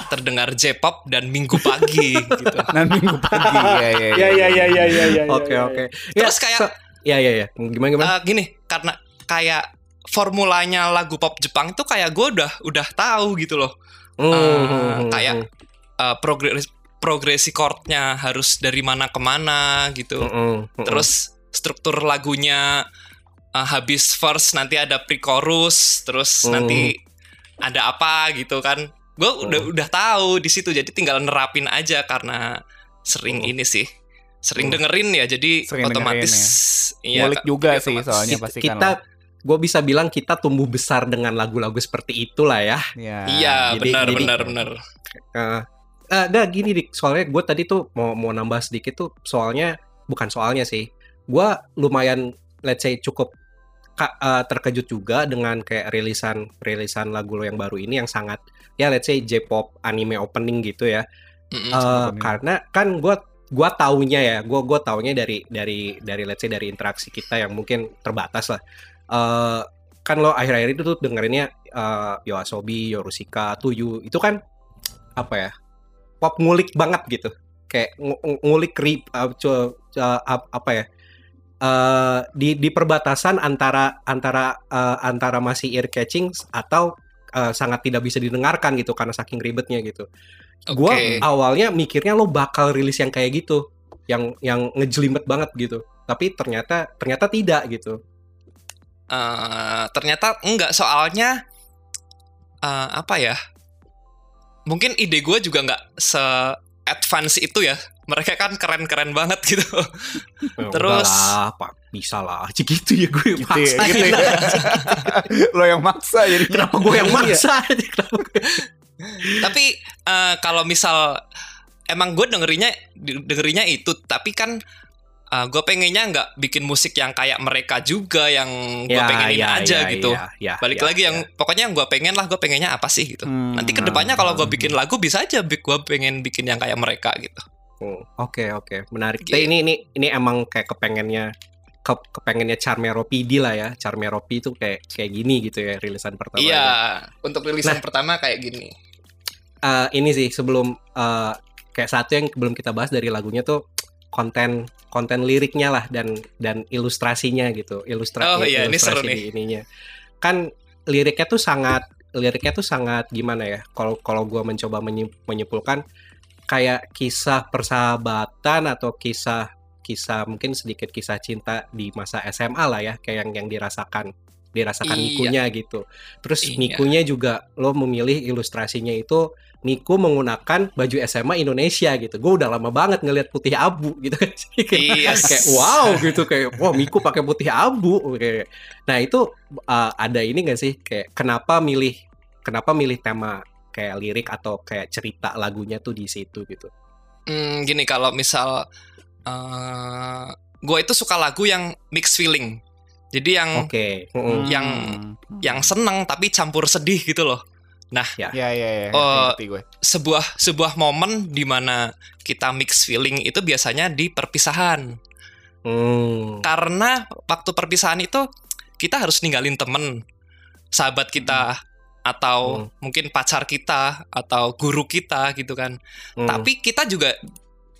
terdengar J-pop dan minggu pagi <laughs> gitu. Nah minggu pagi ya ya. Ya ya ya ya ya ya. Oke oke. Terus Ya, kayak so- ya ya ya. Gimana gimana? eh, gini karena kayak formulanya lagu pop Jepang itu kayak gue udah udah tahu gitu loh. Hmm, hmm, hmm, kayak hmm. Eh, progres progresi chordnya harus dari mana ke mana gitu. Hmm, hmm, hmm. Terus struktur lagunya eh, habis verse nanti ada pre-chorus, terus Hmm. nanti ada apa gitu kan. Gue udah udah tahu di situ jadi tinggal nerapin aja karena sering Hmm. ini sih. Sering Hmm. dengerin ya jadi Sering otomatis iya, Ngulik juga otomatis. sih soalnya kita, pasti kan. kita gue bisa bilang kita tumbuh besar dengan lagu-lagu seperti itulah ya. Ya. Iya, jadi- benar jadi- benar benar. Eh, eh, nggak gini dik, soalnya gue tadi tuh mau mau nambah sedikit tuh soalnya bukan soalnya sih. Gue lumayan let's say cukup eh, terkejut juga dengan kayak rilisan rilisan lagu lo yang baru ini yang sangat ya let's say J-pop anime opening gitu ya. Eh, opening. karena kan gue gua taunya ya, gue gua taunya dari dari dari let's say dari interaksi kita yang mungkin terbatas lah. Eh kan lo akhir-akhir itu tuh dengerinnya eh Yoasobi, Yorushika, Tuyu itu kan apa ya pop ngulik banget gitu, kayak ngu- ngulik rip cu- ap- apa ya eh di di perbatasan antara antara eh, antara masih ear catching atau eh, sangat tidak bisa didengarkan gitu karena saking ribetnya gitu. Gua Oke. awalnya mikirnya lo bakal rilis yang kayak gitu, yang yang ngejelimet banget gitu. Tapi ternyata ternyata tidak gitu. Eh, ternyata enggak soalnya eh, apa ya mungkin ide gue juga nggak se advance itu ya mereka kan keren-keren banget gitu Ya <laughs> Terus- lah, Pak, bisa lah aja gitu ya gue Gitu ya, maksain gitu ya. aja. <laughs> Lo yang maksa jadi. Kenapa gue yang Iya. maksa tapi eh, kalau misal emang gue dengerinnya dengerinnya itu tapi kan gue pengennya nggak bikin musik yang kayak mereka juga yang gue Ya, pengenin ya, aja ya, gitu ya, ya, balik ya, lagi yang ya. pokoknya yang gue pengen lah gue pengennya apa sih gitu Hmm. nanti ke depannya kalau gue bikin lagu bisa aja gue pengen bikin yang kayak mereka gitu Hmm, Oke oke menarik. Gitu. Tapi ini ini ini emang kayak kepengennya ke, kepengennya Charmero PD lah ya. Charmero P itu kayak kayak gini gitu ya rilisan pertama. iya untuk rilisan Nah. pertama kayak gini Eh, ini sih sebelum eh, kayak satu yang belum kita bahas dari lagunya tuh konten konten liriknya lah dan dan ilustrasinya gitu ilustrasi Oh, iya, ini seru ilustrasi nih. di ininya kan liriknya tuh sangat liriknya tuh sangat gimana ya kalau kalau gue mencoba menyi- menyimpulkan kayak kisah persahabatan atau kisah kisah mungkin sedikit kisah cinta di masa SMA lah ya kayak yang yang dirasakan dirasakan Iya. Mikunya gitu terus Iya. Mikunya juga lo memilih ilustrasinya itu Miku menggunakan baju SMA Indonesia gitu. Gue udah lama banget ngelihat putih abu gitu kan. <laughs> Iya. kayak wow gitu kayak wah Miku pakai putih abu kayak. Nah, itu uh, ada ini gak sih kayak kenapa milih kenapa milih tema kayak lirik atau kayak cerita lagunya tuh di situ gitu. Hmm, gini kalau misal eh gue itu suka lagu yang mix feeling. Jadi yang Oke. Hmm. Yang- yang seneng tapi campur sedih gitu loh. Ya ya ya. Oh, ngerti gue. Sebuah sebuah momen di mana kita mix feeling itu biasanya di perpisahan. Hmm. Karena waktu perpisahan itu kita harus ninggalin temen, sahabat kita atau mungkin pacar kita atau guru kita gitu kan. Hmm. Tapi kita juga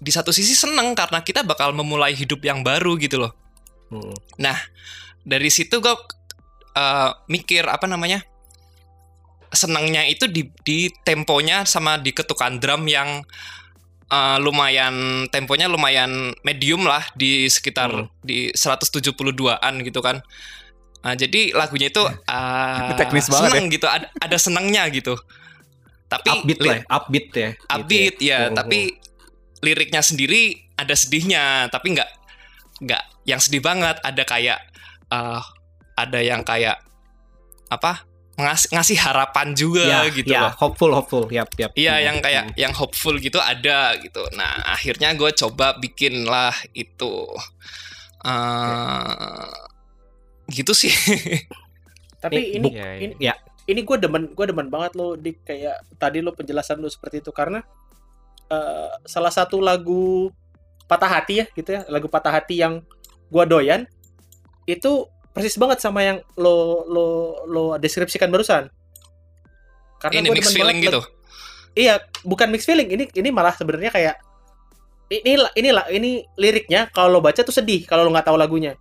di satu sisi seneng karena kita bakal memulai hidup yang baru gitu loh. Hmm. Dari situ gue uh, mikir apa namanya senengnya itu di, di temponya sama di ketukan drum yang uh, lumayan temponya lumayan medium lah di sekitar Hmm. di 172an gitu kan. Nah, jadi lagunya itu uh, Teknis banget seneng gitu ada ada senengnya gitu. Tapi upbeat lah, ya, upbeat ya. gitu upbeat ya, Hmm, tapi liriknya sendiri ada sedihnya, tapi nggak nggak yang sedih banget. Ada kayak eh, ada yang kayak apa ngas- ngasih harapan juga ya, gitu ya, loh. hopeful, hopeful, yap, yap. Iya yang kayak yang hopeful gitu ada gitu. Nah akhirnya gue coba bikin lah itu. eh gitu sih. Ini <laughs> Tapi ini Iya, iya. ini Ya. ini gue demen gue demen banget lo di kayak tadi lo penjelasan lo seperti itu karena eh, salah satu lagu patah hati ya gitu ya lagu patah hati yang gue doyan itu persis banget sama yang lo lo lo deskripsikan barusan. ini gua mixed demen feeling banget gitu. Iya, bukan mixed feeling. Ini ini malah sebenarnya kayak ini inilah ini liriknya kalau lo baca tuh sedih kalau lo nggak tahu lagunya.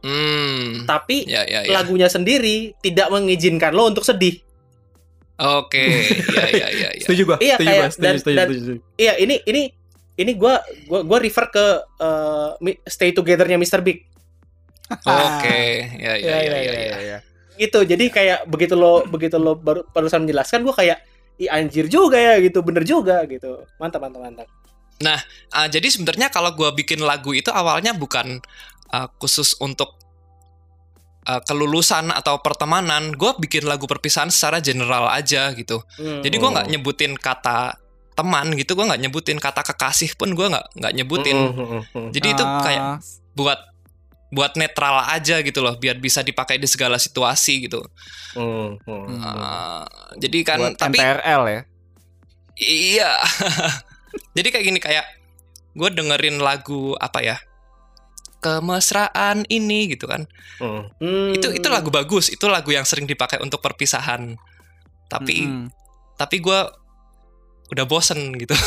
Hmm. Tapi Ya ya ya. lagunya sendiri tidak mengizinkan lo untuk sedih. Oke. Ya ya ya ya. <laughs> Setuju gua. Iya, setuju kayak gua, setuju, dan- setuju, dan- setuju, setuju. Iya, ini ini ini gua gua gua refer ke eh, Mi- Stay Together-nya Mr. Big. Oke. Ya ya Iya, ya iya, ya. ya. Gitu. Jadi kayak begitu lo begitu lo baru barusan menjelaskan gua kayak Ih anjir juga ya gitu, bener juga gitu. Mantap, mantap, mantap. Ah, jadi sebenarnya kalau gua bikin lagu itu awalnya bukan ah, khusus untuk ah, kelulusan atau pertemanan. Gua bikin lagu perpisahan secara general aja gitu. Hmm. Jadi gua nggak nyebutin kata teman gitu, gua nggak nyebutin kata kekasih pun gua nggak nggak nyebutin. Mm, mm, mm, mm. Jadi itu Ah, kayak buat buat netral aja gitu loh, biar bisa dipakai di segala situasi gitu. Mm, mm. Hmm. Ah, jadi kan buat tapi NTRL ya. iya. <laughs> jadi kayak gini kayak gue dengerin lagu apa ya? Kemesraan ini gitu kan. Mm. Hmm. Itu itu lagu bagus, itu lagu yang sering dipakai untuk perpisahan. Tapi Mm-mm. tapi gue udah bosen gitu. <laughs>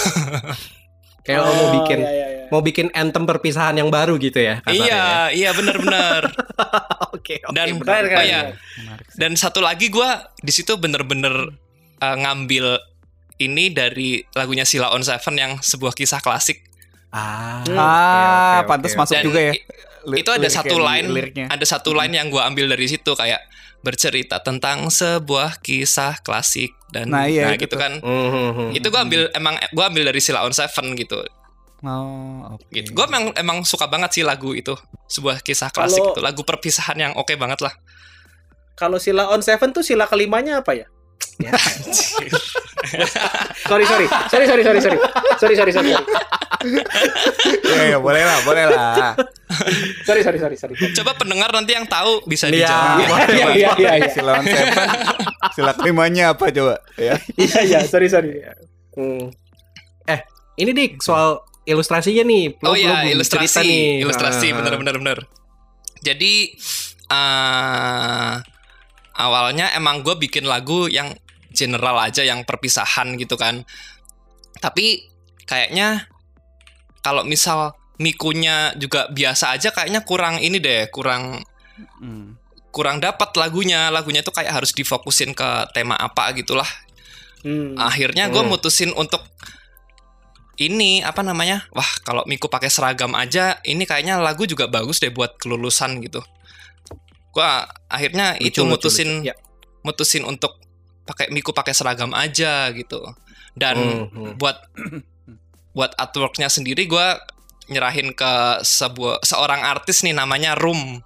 Kayak lo mau Oh, bikin iya, iya, iya. mau bikin anthem perpisahan yang baru gitu ya kasarnya iya, ya? iya bener-bener. <laughs> Oke, oke. Dan benar. Oh sih. Dan satu lagi gue di situ bener-bener uh, ngambil ini dari lagunya Sila on Seven yang sebuah kisah klasik. Ah, Hmm. Ah, oke, pantas oke. masuk Dan juga ya. itu ada satu line, liriknya. ada satu line yang gue ambil dari situ kayak bercerita tentang sebuah kisah klasik dan Nah, iya, itu gitu tuh. kan. Mm, mm, mm. Itu gue ambil emang gue ambil dari Sila on Seven gitu. Oh, oke. Gitu. Gue emang emang suka banget sih lagu itu, sebuah kisah klasik Kalau- itu, lagu perpisahan yang oke banget lah. Kalau sila on seven tuh sila kelimanya apa ya? Ya. <laughs> Sorry, sorry. Sorry, sorry, sorry, sorry. Sorry, sorry, sorry. Ya, ya, boleh lah, boleh lah. Sorry, sorry, sorry, sorry. Coba pendengar nanti yang tahu bisa Iya. dijawab. Iya, iya, iya, iya. Sila on seven. Sila kelimanya apa coba? Ya. Iya, iya, sorry, sorry. Hmm. Eh, ini dik soal ilustrasinya nih. Lo- oh iya, ilustrasi, nih. ilustrasi, Ah. bener-bener bener. Jadi eh awalnya emang gue bikin lagu yang general aja, yang perpisahan gitu kan. Tapi kayaknya kalau misal mikunya juga biasa aja, kayaknya kurang ini deh, kurang Hmm. kurang dapat lagunya. Lagunya tuh kayak harus difokusin ke tema apa gitulah. Hmm. Akhirnya gue Hmm. mutusin untuk ini apa namanya? Wah, kalau Miku pakai seragam aja, ini kayaknya lagu juga bagus deh buat kelulusan gitu. Gua akhirnya Lucu, itu lucu, mutusin lucu. Ya. mutusin untuk pakai Miku pakai seragam aja gitu. Dan Hmm, hmm. buat <clears throat> buat artworknya sendiri gua nyerahin ke sebuah seorang artis nih namanya Room.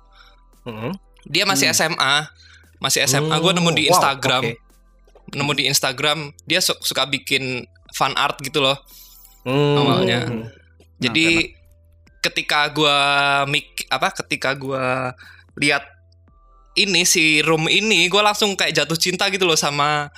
Hmm. Dia masih Hmm. SMA, masih SMA. Gua nemu di Wow, Instagram oke. nemu di Instagram dia su- suka bikin fan art gitu loh. Hmm. Awalnya. Hmm. Jadi ketika gua mik apa ketika gua lihat ini si room ini gua langsung kayak jatuh cinta gitu loh sama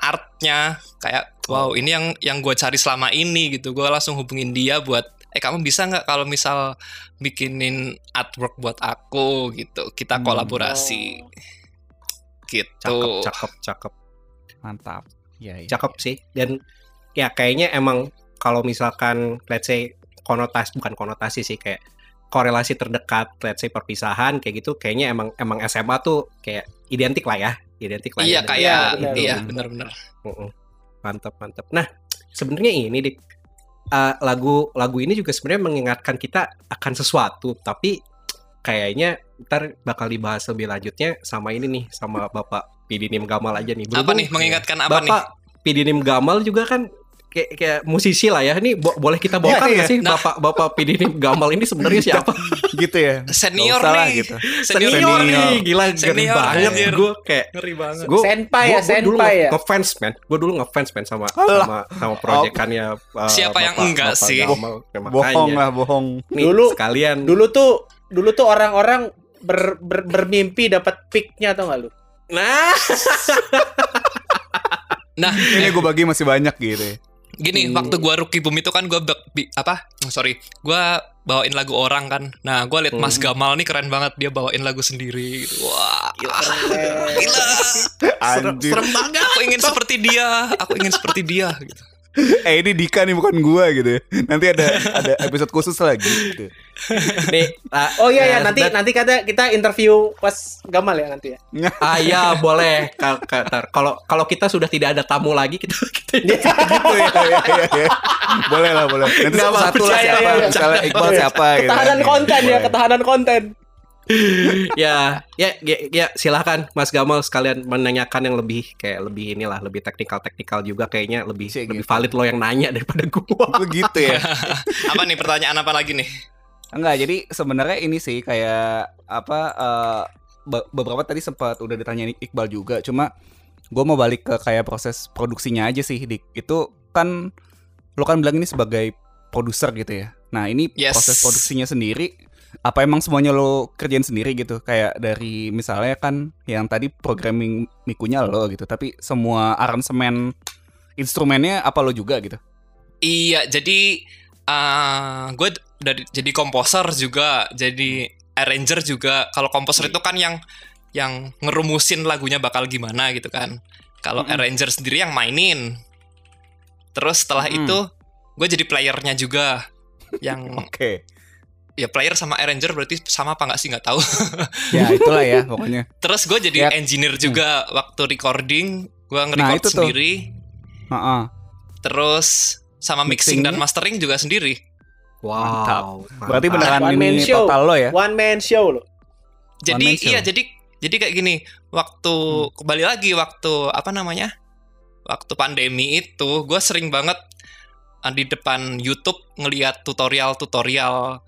artnya kayak wow ini yang yang gua cari selama ini gitu. Gua langsung hubungin dia buat eh kamu bisa nggak kalau misal bikinin artwork buat aku gitu. Kita Hmm. kolaborasi. Gitu. Cakep, cakep, cakep. Mantap. Ya, ya. cakep sih dan ya kayaknya emang kalau misalkan let's say konotasi bukan konotasi sih kayak korelasi terdekat let's say perpisahan kayak gitu kayaknya emang emang SMA tuh kayak identik lah ya identik lah Iya ya dengan kayak benar, iya gitu. benar-benar. Mantap mantap nah sebenarnya ini dik uh, lagu lagu ini juga sebenarnya mengingatkan kita akan sesuatu tapi kayaknya ntar bakal dibahas lebih lanjutnya sama ini nih sama bapak Pidinim Gamal aja nih Apa Berhubung- nih mengingatkan apa nih? Bapak Pidinim Gamal juga kan kayak, kayak musisi lah ya. Ini bo- boleh kita Iya, nggak iya. sih Nah. Bapak Bapak Pidinim Gamal ini sebenarnya siapa? gitu ya. <laughs> Senior lah nih. gitu. Senior, Senior nih. nih, gila ngeri banget. anjir. Gue kayak Ngeri banget. gue Senpai ya, dulu senpai ya. ngefans man. Gue dulu ngefans man sama Alah. sama sama proyekannya. uh, Siapa yang enggak sih? Gamal. Ya, Bohong makanya. lah, bohong. Nih, Dulu- sekalian. Dulu tuh dulu tuh orang-orang ber, ber- bermimpi dapat picknya atau nggak lu? Nah, <laughs> Nah, Ini gue bagi masih banyak gitu ya. Gini, Iya. waktu gua rookie boom itu kan gua be- bi- apa? Oh, sorry, gua bawain lagu orang kan. Nah, gua liat Mas Gamal nih keren banget dia bawain lagu sendiri. gitu. Wah, gila. Gila. Anjir. Serem banget. Aku ingin seperti dia. Aku ingin seperti dia gitu. Eh ini Dika nih bukan gua gitu ya. Nanti ada ada episode khusus lagi gitu. Nih, ah, Oh iya ya eh, nanti dan- nanti kata kita interview pas Gamal ya nanti ya. Ah ya boleh. Kalau kalau kita sudah tidak ada tamu lagi kita kita gitu ya, ya, ya, ya. Boleh lah, boleh. Nanti Nggak satu lah siapa, ya, ya. misalnya Iqbal siapa gitu. Ketahanan konten ya, Boleh. ketahanan konten. Ya, ya ya ya silahkan Mas Gamal sekalian menanyakan yang lebih kayak lebih inilah lebih teknikal teknikal juga kayaknya lebih Sih, lebih gitu. valid lo yang nanya <laughs> daripada gua. Lu gitu ya. <laughs> Apa nih pertanyaan apa lagi nih? Enggak, jadi sebenarnya ini sih kayak apa eh, be- beberapa tadi sempat udah ditanya Iqbal juga, cuma gue mau balik ke kayak proses produksinya aja sih, Dik. Itu kan lo kan bilang ini sebagai produser gitu ya. Nah, ini Yes. proses produksinya sendiri apa emang semuanya lo kerjain sendiri gitu? Kayak dari misalnya kan yang tadi programming mikunya lo gitu, tapi semua aransemen instrumennya apa lo juga gitu? Iya, jadi gue dari jadi komposer juga, jadi arranger juga. Kalau komposer itu kan yang yang ngerumusin lagunya bakal gimana gitu kan. Kalau Mm-mm. arranger sendiri yang mainin. Terus setelah Mm. itu gue jadi playernya juga. Yang <laughs> Oke. Ya player sama arranger berarti sama apa nggak sih nggak tahu. <laughs> Ya itulah ya pokoknya. Terus gue jadi Yap. engineer juga waktu recording. Gue nge-record Nah, itu tuh. sendiri. Heeh. Terus sama mixing Mixingnya? dan mastering juga sendiri. Wow. Berarti mantap. beneran One man ini show. total lo ya? One man show loh. Jadi man show. iya jadi jadi kayak gini waktu Hmm. kembali lagi waktu apa namanya waktu pandemi itu gue sering banget uh, di depan YouTube ngelihat tutorial-tutorial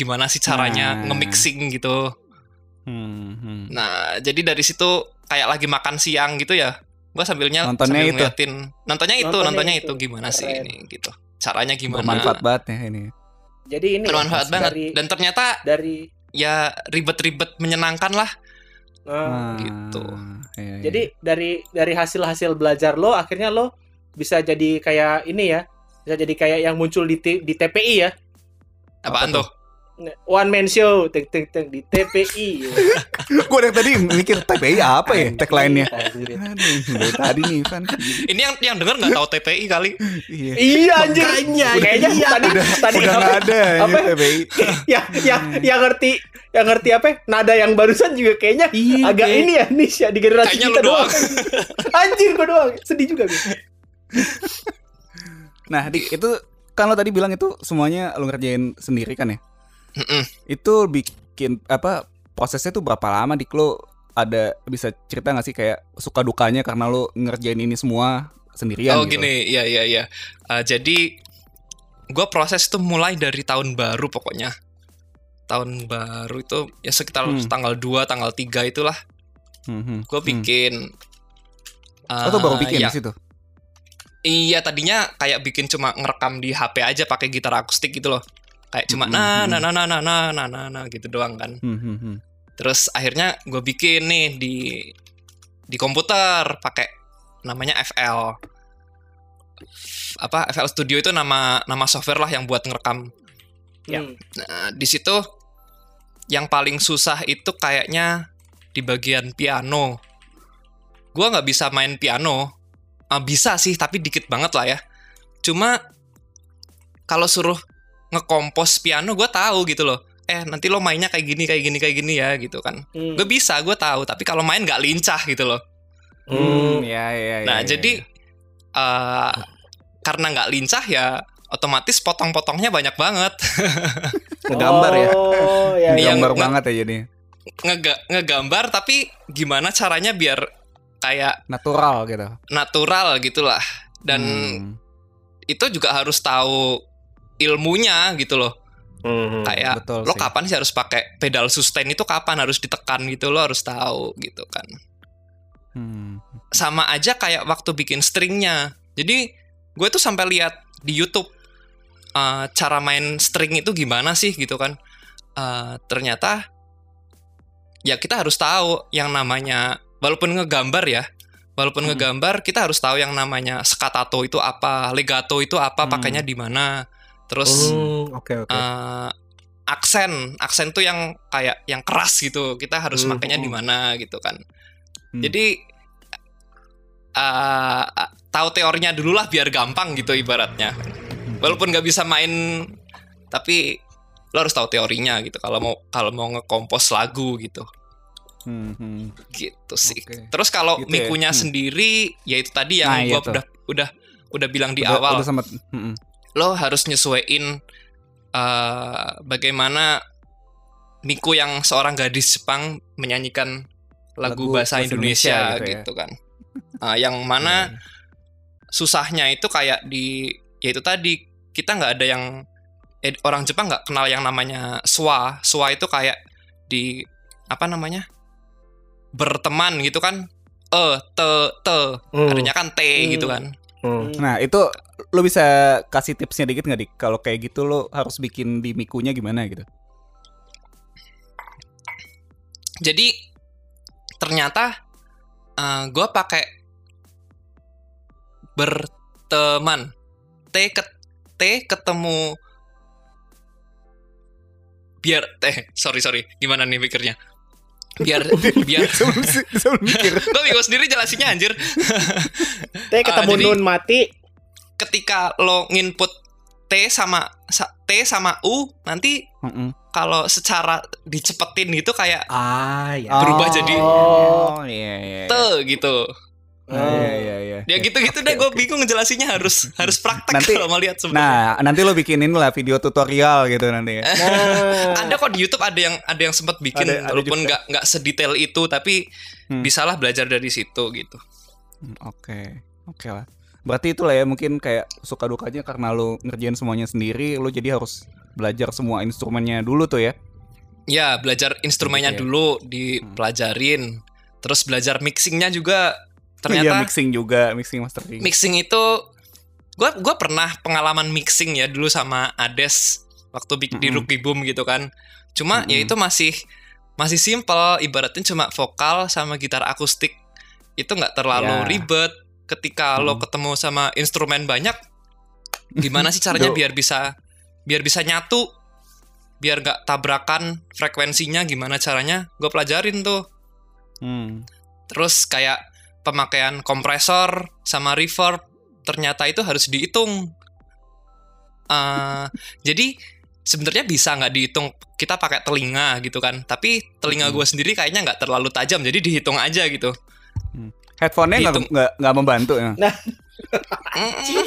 gimana sih caranya Nah. nge-mixing gitu. Hmm, hmm. Nah jadi dari situ kayak lagi makan siang gitu ya gue sambilnya Nontonnya sambil itu. ngeliatin nontonnya itu Nontonnya nontonnya itu. itu gimana sih Keren. ini gitu caranya gimana Bermanfaat banget ya ini. Jadi ini bermanfaat ya, banget dari dan ternyata dari ya ribet-ribet menyenangkan lah nah, gitu. iya, iya. jadi dari dari hasil-hasil belajar lo akhirnya lo bisa jadi kayak ini ya. Bisa jadi kayak yang muncul di T- di TPI ya. apaan tuh? tuh One man show teng teng teng di TPI. <laughs> gue dari tadi mikir TPI apa ya tagline-nya. Anjir. Aduh, dari tadi nih kan. ini yang yang denger nggak tahu TPI kali Iya. Iya anjir. Kayaknya iya. tadi tadi Udah apa, nggak ada apa? ini TPI. <laughs> ya ya yang ngerti yang ngerti apa? ya? Nada yang barusan juga kayaknya Iya, agak ini ya nih ya di generasi Kayaknya kita doang. <laughs> Anjir gua doang. Sedih juga gue. Nah, itu kan lo tadi bilang itu semuanya lo ngerjain sendiri kan ya? Mm-mm. Itu bikin apa prosesnya tuh berapa lama Dik lo ada bisa cerita gak sih kayak suka dukanya karena lo ngerjain ini semua sendirian oh gitu? gini, iya iya iya. Uh, jadi gue proses tuh mulai dari tahun baru pokoknya. Tahun baru itu ya sekitar Hmm. tanggal 2, tanggal 3 itulah Hmm, hmm, gue hmm. bikin. Oh, tuh baru uh, bikin ya, di situ. Iya tadinya kayak bikin cuma ngerekam di HP aja pakai gitar akustik gitu loh. Kayak cuma Mm-mm, nah mm. nah nah nah nah nah nah nah nah gitu doang kan. Hmm, hmm, hmm. Terus akhirnya gue bikin nih di di komputer pakai namanya FL. Apa FL Studio itu nama nama software lah yang buat ngerekam. Ya. Hmm. Nah, di situ yang paling susah itu kayaknya di bagian piano. Gua nggak bisa main piano. Ah, bisa sih, tapi dikit banget lah ya. Cuma kalau suruh ngekompos piano, gue tahu gitu loh. Eh, nanti lo mainnya kayak gini, kayak gini, kayak gini ya, gitu kan. Hmm. Gue bisa, gue tahu. Tapi kalau main nggak lincah gitu loh. Hmm, ya, ya, ya, Nah, ya, jadi eh, karena nggak lincah ya, otomatis potong-potongnya banyak banget. <laughs> Ngegambar ya. Oh, ya. ya. Iya, banget ya jadi Ngega- ngegambar, tapi gimana caranya biar kayak natural gitu. natural gitulah. Dan Hmm, itu juga harus tahu ilmunya gitu loh. Hmm. Kayak betul lo sih. kapan sih harus pakai pedal sustain itu kapan harus ditekan gitu lo harus tahu gitu kan. hmm. Sama aja kayak waktu bikin stringnya. Jadi gue tuh sampai lihat di YouTube eh, cara main string itu gimana sih gitu kan. Eh, ternyata ya kita harus tahu yang namanya walaupun ngegambar ya, walaupun Mm-mm. ngegambar kita harus tahu yang namanya scatato itu apa, legato itu apa, Hmm. pakainya di mana. Terus Hmm, oke oke. eh, aksen, aksen tuh yang kayak yang keras gitu. Kita harus Hmm, makainya di hmm. mana gitu kan. Hmm. Jadi eh, tahu teorinya dulu lah biar gampang gitu ibaratnya. Walaupun nggak bisa main, tapi lo harus tahu teorinya gitu. Kalau mau kalau mau ngekompos lagu gitu, Hmm, hmm. gitu sih. Oke. Terus kalau Gitu ya, mikunya hmm. sendiri, ya itu tadi yang Nah, gua tuh. udah udah udah bilang di Udah- awal. udah hmm, hmm. Lo harus nyesuaiin eh, bagaimana Miku yang seorang gadis Jepang menyanyikan lagu, Lagu bahasa Indonesia, Indonesia gitu gitu, ya. kan. Ah, yang mana susahnya itu kayak di ya itu tadi kita nggak ada yang eh, orang Jepang nggak kenal yang namanya swa. Swa itu kayak di apa namanya? berteman gitu kan. E, te, te. Hmm, Adanya kan T Hmm. gitu kan. hmm. Nah itu lo bisa kasih tipsnya dikit nggak dik? Kalau kayak gitu lo harus bikin di mikunya gimana gitu? Jadi ternyata gue pakai berteman T ke T ketemu biar eh sorry sorry gimana nih mikirnya biar <laughs> biar <laughs> sebelum mikir. <laughs> gue bingung sendiri jelasinnya anjir Teh ketemu Ah, jadi- nun mati. Ketika lo nginput T sama sa- T sama U nanti Mm-mm. kalau secara dicepetin gitu kayak Ah ya. Berubah jadi- Oh iya iya. T gitu Ah, Iya iya iya. ya gitu-gitu deh gue bingung ngejelasinnya harus harus praktek Nanti- kalau mau lihat sebenarnya Nah nanti lo bikinin lah video tutorial gitu nanti ya. Nah, ada kok di YouTube ada yang ada yang sempat bikin Ada- ada walaupun nggak nggak sedetail itu tapi Hmm. bisalah belajar dari situ gitu. Hmm, Oke, oke lah. Berarti itulah ya mungkin kayak suka dukanya karena lo ngerjain semuanya sendiri, lo jadi harus belajar semua instrumennya dulu tuh ya. Ya belajar instrumennya Gitu ya. dulu dipelajarin, terus belajar mixingnya juga. Iya, Ternyata mixing juga, mixing mastering. mixing itu gua gua pernah pengalaman mixing ya dulu sama Ades waktu di Mm-mm. Rookie Boom gitu kan. Cuma ya Mm-mm. itu masih masih simple ibaratnya cuma vokal sama gitar akustik. Itu nggak terlalu Ya. ribet ketika lo Mm. ketemu sama instrumen banyak <laughs> gimana sih caranya biar bisa biar bisa nyatu? Biar nggak tabrakan frekuensinya gimana caranya? Gue pelajarin tuh. Hmm. terus kayak pemakaian kompresor sama reverb ternyata itu harus dihitung. Eh, <laughs> jadi sebenarnya bisa nggak dihitung? Kita pakai telinga gitu kan tapi telinga Hmm. gue sendiri kayaknya nggak terlalu tajam jadi dihitung aja gitu Headphone-nya nggak Dihitung. nggak nggak membantu ya. Mm-mm.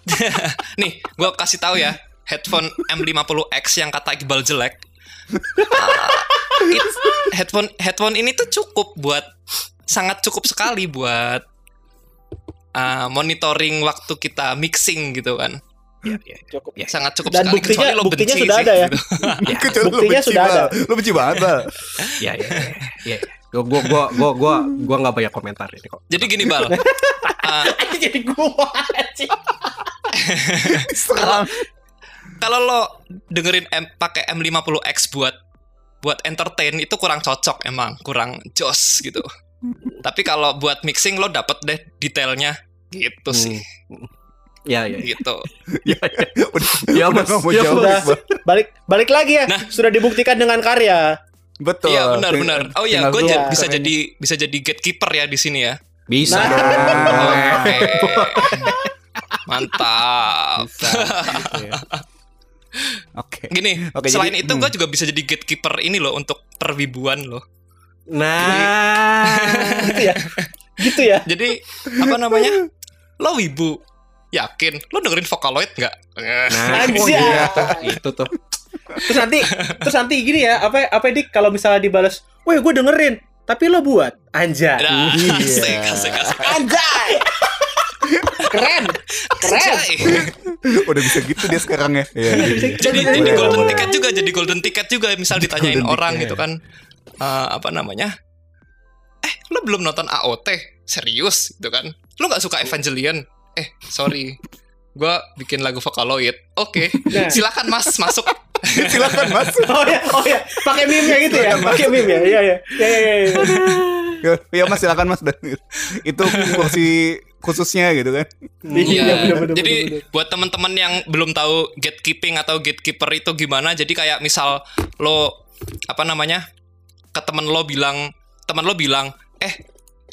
<laughs> nih gue kasih tahu ya headphone M50X yang kata Iqbal jelek it- headphone headphone ini tuh cukup buat sangat cukup sekali buat ah, monitoring waktu kita mixing gitu kan cukup. sangat cukup Dan sekali buktinya- kecuali lo buktinya benci sudah sih ada ya. gitu. Lo buktinya benci, sudah ada. Lo benci banget, Bal. Ya ya ya. ya. Gua gua gua gua gua gua nggak banyak komentar ini kok. jadi gini bal <laughs> Ah, <laughs> Jadi gua anjing. <laughs> Serang. kalau lo dengerin M, pakai M50X buat buat entertain itu kurang cocok emang kurang jos gitu tapi kalau buat mixing lo dapet deh detailnya gitu sih Ya ya. gitu Ya, ya. Udah, Ya, udah Mas. Ya, jawab, Sudah Bal. balik balik lagi ya. Nah. Sudah dibuktikan dengan karya. Betul. iya benar benar oh iya gue ja- bisa jadi bisa jadi gatekeeper ya di sini ya Bisa Nah. oke <laughs> mantap Bisa, gitu ya. Oke. gini Oke, selain jadi- itu hmm. gue juga bisa jadi gatekeeper ini loh untuk perwibuan loh Nah. Gitu ya. Gitu ya. Jadi apa namanya? Lo wibu. Yakin? Lo dengerin Vocaloid nggak? Nah, Anjir. oh iya itu tuh. Terus nanti terus nanti gini ya, apa apa dik kalau misalnya dibalas, "Woi, gue dengerin." Tapi lo buat anjay. Nah, Iya. asik, asik, asik. Anjay. Keren. Keren. Anjay. Udah bisa gitu dia sekarang ya. Iya. Jadi Boleh, jadi golden boleh. ticket juga, jadi golden ticket juga. Misal ditanyain Golden orang ticket. gitu kan, eh, apa namanya? Eh, lo belum nonton AOT? Serius gitu kan? Lo nggak suka Evangelion? Eh, sorry. Gua bikin lagu Vocaloid. Oke, Nah. silakan Mas masuk. <laughs> Silakan masuk. Oh ya, oh ya, pakai meme ya gitu ya, pakai meme ya, iya iya, iya iya. iya. ya, ya mas silakan mas Dan itu kursi khususnya gitu kan Iya. bener, bener, jadi bener, bener. buat teman-teman yang belum tahu gatekeeping atau gatekeeper itu gimana, jadi kayak misal lo apa namanya ke temen lo bilang, temen lo bilang, eh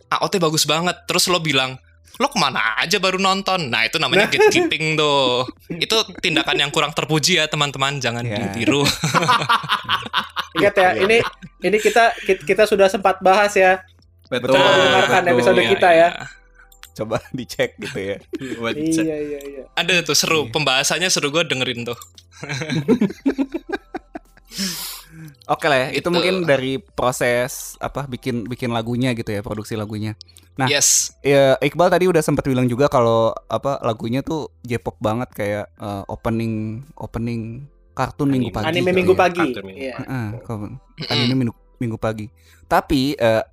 AOT bagus banget, terus lo bilang lo ke mana aja baru nonton, nah itu namanya gatekeeping tuh. Itu tindakan yang kurang terpuji ya teman-teman, jangan Ya. ditiru. <laughs> Ingat ya, ini ini kita kita sudah sempat bahas ya. Betul. Coba mendengarkan episode Iya, kita ya. coba <laughs> dicek gitu ya Iya iya iya. Ada tuh seru, pembahasannya seru gue dengerin tuh. <laughs> oke lah ya, itu Gitu. mungkin dari proses apa bikin bikin lagunya gitu ya produksi lagunya Nah, yes, ya Iqbal tadi udah sempat bilang juga kalau apa lagunya tuh J-pop banget kayak eh, opening opening kartun minggu pagi Anime gitu minggu ya. pagi. Kartun minggu Iya. Anime minggu, minggu pagi. Tapi eh,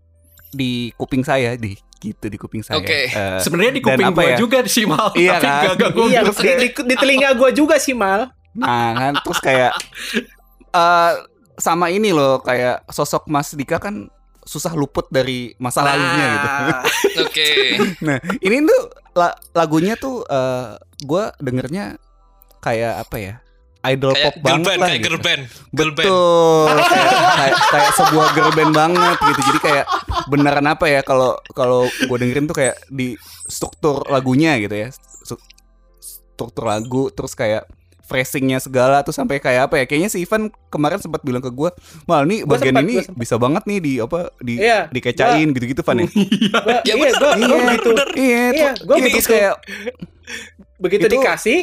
di kuping saya di gitu di kuping saya. Oke. eh, Sebenarnya di kuping gua ya? juga sih mal, Iya tapi kan? gak ganggu Iya, di, di, di telinga gue juga sih mal. Nah kan terus kayak eh sama ini loh kayak sosok Mas Dika kan susah luput dari masa lalunya gitu. <laughs> oke. Nah ini tuh la- lagunya tuh eh gue dengernya kayak apa ya idol Kayak pop girl banget band, lah kayak gitu. girl band, girl band. Betul. kayak, kayak, kayak sebuah girl band banget gitu. Jadi kayak beneran apa ya kalau kalau gue dengerin tuh kayak di struktur lagunya gitu ya. Stru- Struktur lagu terus kayak phrasingnya segala tuh sampai kayak apa ya? Kayaknya si Ivan kemarin sempat bilang ke gue, "Mal, nih Gua bagian sempat, ini gua bisa banget nih di apa di Iya. dikecain gitu-gitu Van ya." Gua, <laughs> Ya iya, bener, gue bener, Iya, begitu bener. Iya, Iya, gua ini begitu. terus kayak begitu Itu- dikasih,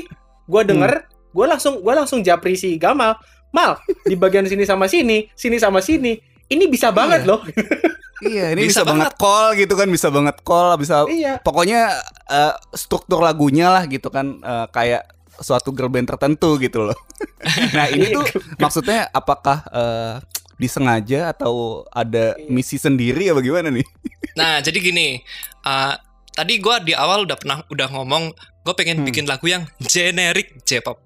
gue denger, gue langsung gue langsung japri si Gamal. Mal, di bagian sini sama sini, sini sama sini. Ini bisa banget loh. <laughs> iya, ini bisa, Bisa banget call gitu kan, bisa banget call, bisa iya. pokoknya eh, struktur lagunya lah gitu kan eh, kayak suatu girl band tertentu gitu loh. <laughs> nah ini tuh maksudnya apakah eh, disengaja atau ada misi sendiri apa gimana nih? <laughs> Nah, jadi gini, uh, tadi gua di awal udah pernah udah ngomong, gue pengen Hmm. bikin lagu yang generik J-pop.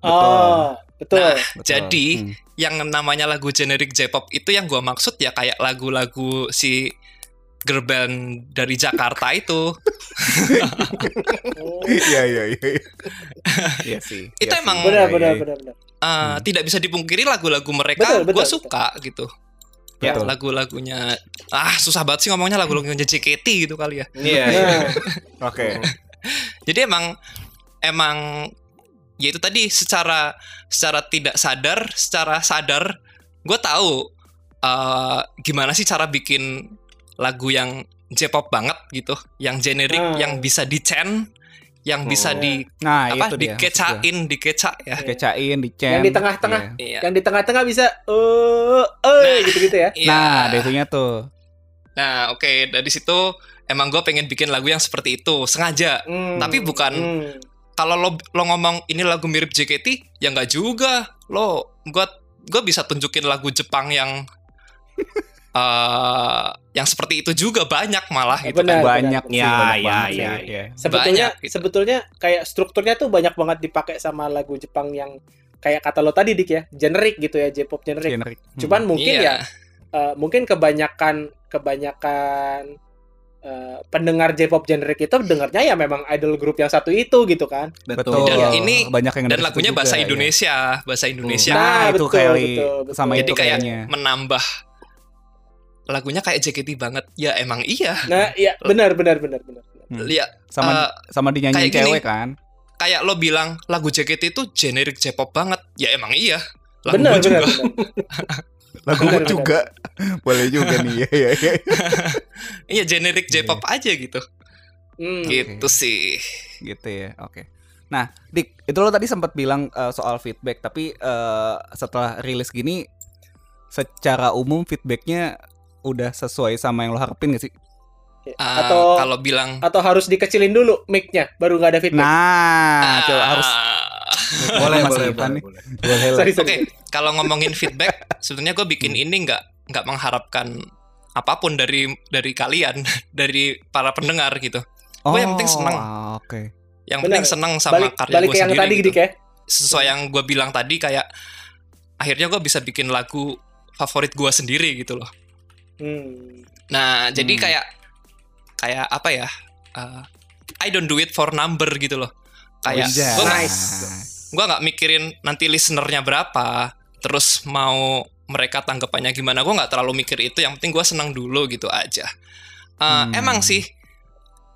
Oh, betul. Nah, Betul. jadi Hmm. yang namanya lagu generik J-pop itu yang gua maksud ya kayak lagu-lagu si girl band dari Jakarta itu. Oh. <laughs> Iya iya iya. Iya sih. Itu iya emang- sih. benar Iya, benar iya. benar benar. Uh, Tidak bisa dipungkiri lagu-lagu mereka Betul, betul, gue betul. suka gitu. Ya, Betul. lagu-lagunya ah susah banget sih ngomongnya lagu-lagunya JKT gitu kali ya. Iya, iya. Nah, Oke. <laughs> Jadi emang emang ya itu tadi secara secara tidak sadar, secara sadar gue tahu eh, gimana sih cara bikin lagu yang J-pop banget gitu, yang generik, Ah. yang bisa di-chain, yang bisa Oh. di Nah, apa itu dia. dikecain, dikeca ya. Kecain, dicen. Yang di tengah-tengah. Iya. Iya. Yang di tengah-tengah bisa eh eh gitu-gitu ya. Iya. Nah, ada itunya tuh. Nah, oke dari situ emang gue pengen bikin lagu yang seperti itu sengaja. Hmm, Tapi bukan hmm. Kalau lo lo ngomong ini lagu mirip JKT, ya nggak juga. Lo gue gue bisa tunjukin lagu Jepang yang eh yang seperti itu juga banyak malah gitu Benar. kan. banyak sih, Ya, banyak ya, banget ya, ya. sebetulnya Banyak, gitu. sebetulnya kayak strukturnya tuh banyak banget dipakai sama lagu Jepang yang kayak kata lo tadi dik ya generik gitu ya J-pop generik Generik. Hmm. cuman mungkin Iya. ya eh, mungkin kebanyakan kebanyakan eh, pendengar J-pop generik itu dengarnya ya memang idol grup yang satu itu gitu kan betul. Dan ini- banyak yang Dan lagunya juga, bahasa ya. Indonesia, bahasa Indonesia. Nah, itu betul, kali betul, betul. sama Jadi itu kayak kayaknya. menambah lagunya kayak JKT banget. Ya emang iya. nah iya benar benar benar benar Hmm. Ya sama eh, sama dinyanyiin kayak gini. cewek kan. kayak lo bilang lagu JKT itu generik J-pop banget. Ya emang iya. Lagu benar gue benar juga. benar. <laughs> Lagu Benar, juga. Boleh juga nih. Iya iya iya. <laughs> Iya generik J-pop aja gitu. Hmm. Gitu sih. gitu ya. Oke. Nah, Dik, itu lo tadi sempat bilang eh, soal feedback, tapi eh, setelah rilis gini secara umum feedbacknya udah sesuai sama yang lo harapin gak sih? Ah, atau kalau bilang atau harus dikecilin dulu mic-nya baru nggak ada feedback Nah, coba ah, harus <laughs> Boleh, Mas boleh, boleh, nih. boleh. boleh sorry Oke, sorry kalau ngomongin feedback, sebenarnya gue bikin ini nggak nggak mengharapkan apa pun dari dari kalian, <laughs> dari para pendengar gitu. Gua yang penting seneng. Oh, Oke. Yang Benar. penting seneng sama balik karya balik gue ke yang sendiri. tadi gitu. ya Sesuai yang gue bilang tadi kayak akhirnya gue bisa bikin lagu favorit gue sendiri gitu loh. Hmm. Nah, jadi Hmm. kayak kayak apa ya? uh, I don't do it for number gitu loh. Kayak Anjay. gue nggak Nice. gua nggak mikirin nanti listenernya berapa, terus mau mereka tanggapannya gimana. Gue nggak terlalu mikir itu. Yang penting gue senang dulu gitu aja. Uh, Hmm. Emang sih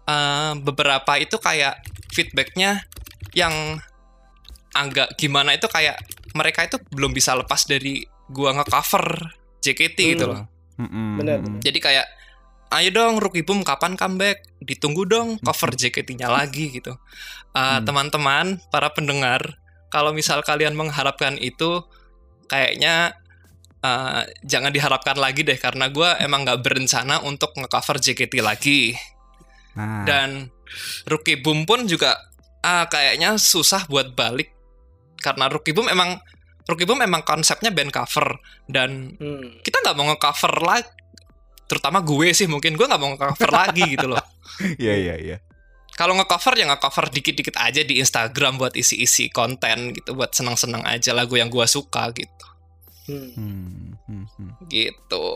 uh, beberapa itu kayak feedbacknya yang agak gimana itu kayak mereka itu belum bisa lepas dari gua ngecover JKT gitu Hmm. loh. Mm-mm, Bener. Jadi kayak ayo dong Rookie Boom kapan comeback? Ditunggu dong cover JKT-nya lagi gitu. Uh, Hmm. Teman-teman, para pendengar, kalau misal kalian mengharapkan itu, kayaknya uh, jangan diharapkan lagi deh karena gua emang nggak berencana untuk ngecover JKT lagi. Nah, Dan Rookie Boom pun juga ah, kayaknya susah buat balik karena Rookie Boom emang Rookie Boom emang konsepnya band cover dan Hmm. kita nggak mau ngecover lagi terutama gue sih mungkin gue nggak mau ngecover lagi gitu loh <laughs> iya iya iya. kalau ngecover ya ngecover dikit-dikit aja di Instagram buat isi-isi konten gitu buat senang-senang aja lagu yang gue suka gitu Hmm. Hmm, hmm, hmm. gitu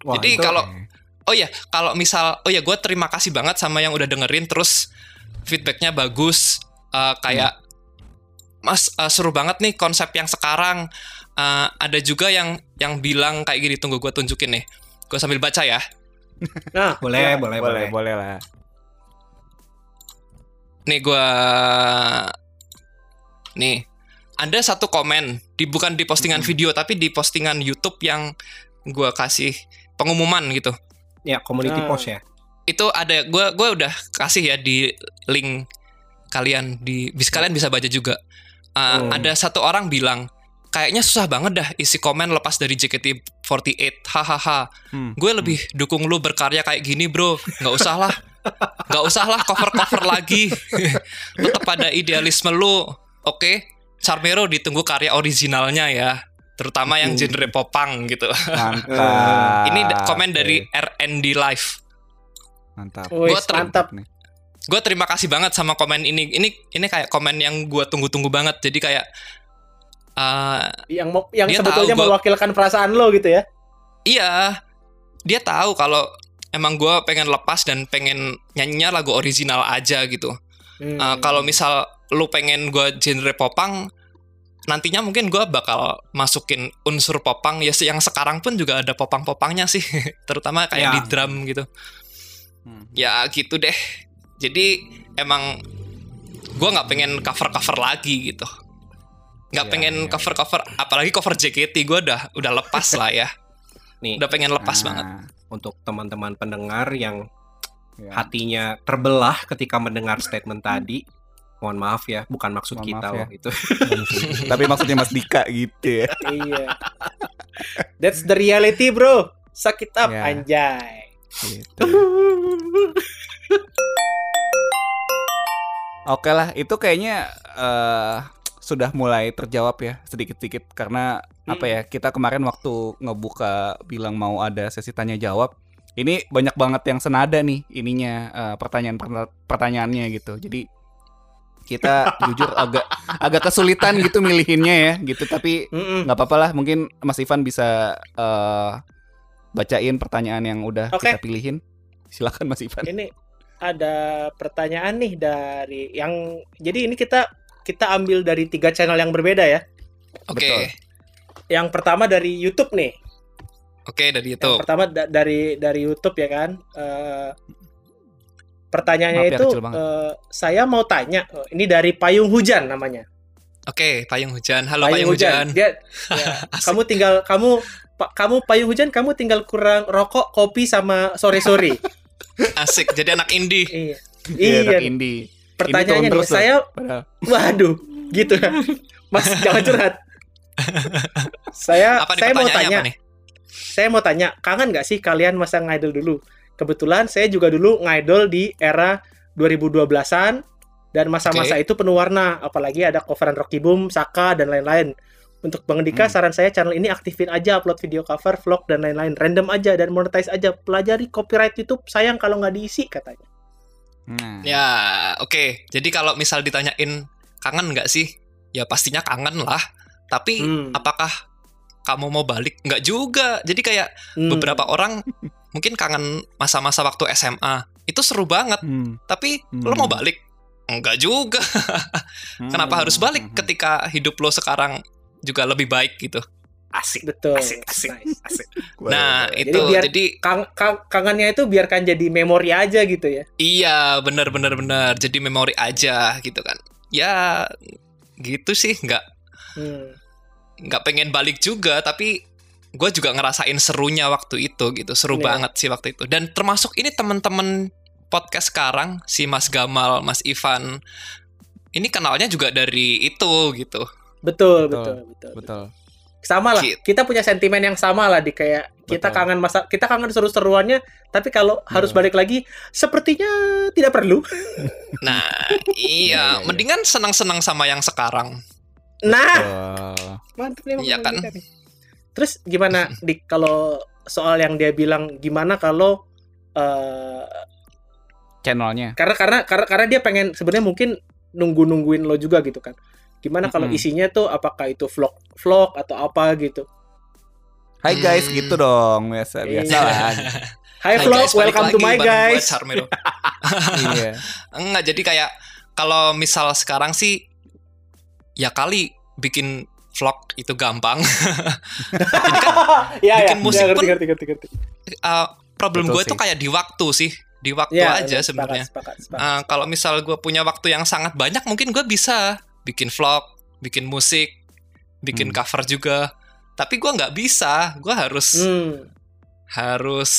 Wah, Jadi kalau- oh ya kalau misal oh ya gue terima kasih banget sama yang udah dengerin terus feedbacknya bagus Eh, kayak mas eh, seru banget nih konsep yang sekarang Eh, ada juga yang yang bilang kayak gini tunggu gue tunjukin nih gue sambil baca ya Nah, boleh, ya. boleh, boleh boleh. boleh lah. nih gue nih ada satu komen di bukan di postingan Mm-mm. video tapi di postingan YouTube yang gue kasih pengumuman gitu Ya, community Ah. post ya. itu ada gue gue udah kasih ya di link kalian di bis kalian bisa baca juga Uh, Hmm. ada satu orang bilang kayaknya susah banget dah isi komen lepas dari JKT48 hahaha Hmm. gue lebih dukung lu berkarya kayak gini bro nggak usah lah nggak usah lah cover cover lagi <laughs> tetap pada idealisme lu oke Charmero ditunggu karya originalnya ya terutama yang Hmm. genre popang gitu Mantap. <laughs> ini komen dari RND Live mantap. Gua ter- mantap. nih. Gue terima kasih banget sama komen ini ini ini kayak komen yang gue tunggu-tunggu banget jadi kayak uh, Yang mau yang sebetulnya gua- mewakilkan perasaan lo gitu ya. iya dia tahu kalau emang gue pengen lepas dan pengen nyanyinya lagu original aja gitu Hmm. Uh, kalau misal lu pengen gue genre popang nantinya mungkin gue bakal masukin unsur popang ya yang sekarang pun juga ada popang-popangnya sih <laughs> terutama kayak Ya. di drum gitu Hmm. ya gitu deh jadi emang gue nggak pengen cover cover lagi gitu nggak Iya, pengen iya, cover cover apalagi cover JKT gue udah udah lepas <laughs> lah ya Nih, udah pengen lepas Nah, banget untuk teman-teman pendengar yang ya. hatinya terbelah ketika mendengar statement tadi. Mohon maaf ya, bukan maksud Mohon kita maaf ya. loh itu. <laughs> Tapi maksudnya Mas Dika gitu ya. <laughs> iya. That's the reality, bro. Sakit up Ya. anjay. Gitu. Oke lah, itu kayaknya eh, sudah mulai terjawab ya sedikit-sedikit. Karena apa ya kita kemarin waktu ngebuka bilang mau ada sesi tanya jawab ini banyak banget yang senada nih ininya eh, pertanyaan pertanyaannya gitu. Jadi kita <laughs> jujur agak agak kesulitan gitu milihinnya ya gitu. Tapi nggak apa-apa lah mungkin Mas Ivan bisa eh, bacain pertanyaan yang udah Oke. kita pilihin. Silakan Mas Ivan. Ini ada pertanyaan nih dari yang jadi ini kita kita ambil dari tiga channel yang berbeda ya. oke Betul. Yang pertama dari YouTube nih. oke dari Yang itu pertama da- dari dari YouTube ya kan. Eh, pertanyaannya Maaf ya, itu eh, saya mau tanya. Oh, ini dari Payung Hujan namanya. oke payung hujan halo payung, hujan, Dia, <laughs> ya, kamu tinggal kamu pa- kamu Payung Hujan kamu tinggal kurang rokok, kopi sama sore-sore. <laughs> asik jadi anak indie iya. Iya, Iya. anak indie Pertanyaannya turun nih, terus saya Padahal. waduh, gitu ya. Mas jangan curhat. <laughs> saya apa nih saya mau tanya, apa nih saya mau tanya, kangen nggak sih kalian masa ngidol dulu? Kebetulan saya juga dulu ngidol di era 2012-an dan masa-masa itu penuh warna, apalagi ada coveran Rocky Boom, Saka dan lain-lain. Untuk Bang Dika, Hmm. saran saya channel ini aktifin aja upload video cover, vlog dan lain-lain, random aja dan monetize aja. Pelajari copyright YouTube, sayang kalau nggak diisi katanya. Nah, ya oke jadi kalau misal ditanyain kangen nggak sih ya pastinya kangen lah tapi Hmm. apakah kamu mau balik nggak juga jadi kayak Hmm. beberapa orang mungkin kangen masa-masa waktu SMA itu seru banget Hmm. tapi Hmm. lo mau balik enggak juga <laughs> kenapa harus balik Hmm. ketika hidup lo sekarang juga lebih baik gitu Asik. betul. Asik, asik, Nice. asik. <laughs> nah Jadi itu biar- jadi Kang, kang- kangennya itu biarkan jadi memori aja gitu ya. iya benar benar benar jadi memori aja gitu kan ya gitu sih nggak Hmm. nggak pengen balik juga tapi gue juga ngerasain serunya waktu itu gitu seru Iya. banget sih waktu itu dan termasuk ini teman-teman podcast sekarang si Mas Gamal Mas Ivan ini kenalnya juga dari itu gitu Betul, Betul, betul, betul, Betul. Sama lah. Kita punya sentimen yang sama lah di kayak kita Betul. kangen masa kita kangen seru-seruannya, tapi kalau harus Betul. balik lagi sepertinya tidak perlu. <laughs> nah Iya, iya, iya mendingan senang-senang sama yang sekarang Nah, mantap nih. Iya kan? Nih. Terus gimana <laughs> di kalau soal yang dia bilang gimana kalau eh Channelnya. karena karena karena karena dia pengen sebenarnya mungkin nunggu nungguin lo juga gitu kan. Gimana kalau Mm-mm. isinya tuh apakah itu vlog vlog atau apa gitu. Hai guys, Hmm. gitu dong. Biasa biasa Iya. lah. <laughs> Hai Hai vlog, guys, welcome to my guys. <laughs> Iya. enggak jadi kayak kalau misal sekarang sih ya kali bikin vlog itu gampang <laughs> ya ya, bikin musik ya, ngerti, pun- ngerti, ngerti, ngerti. Uh, problem gue tuh kayak di waktu sih di waktu Ya, aja sebenarnya Sepakat, sepakat. Uh, kalau misal gue punya waktu yang sangat banyak mungkin gue bisa bikin vlog bikin musik bikin Hmm. cover juga tapi gue nggak bisa gue harus Hmm, harus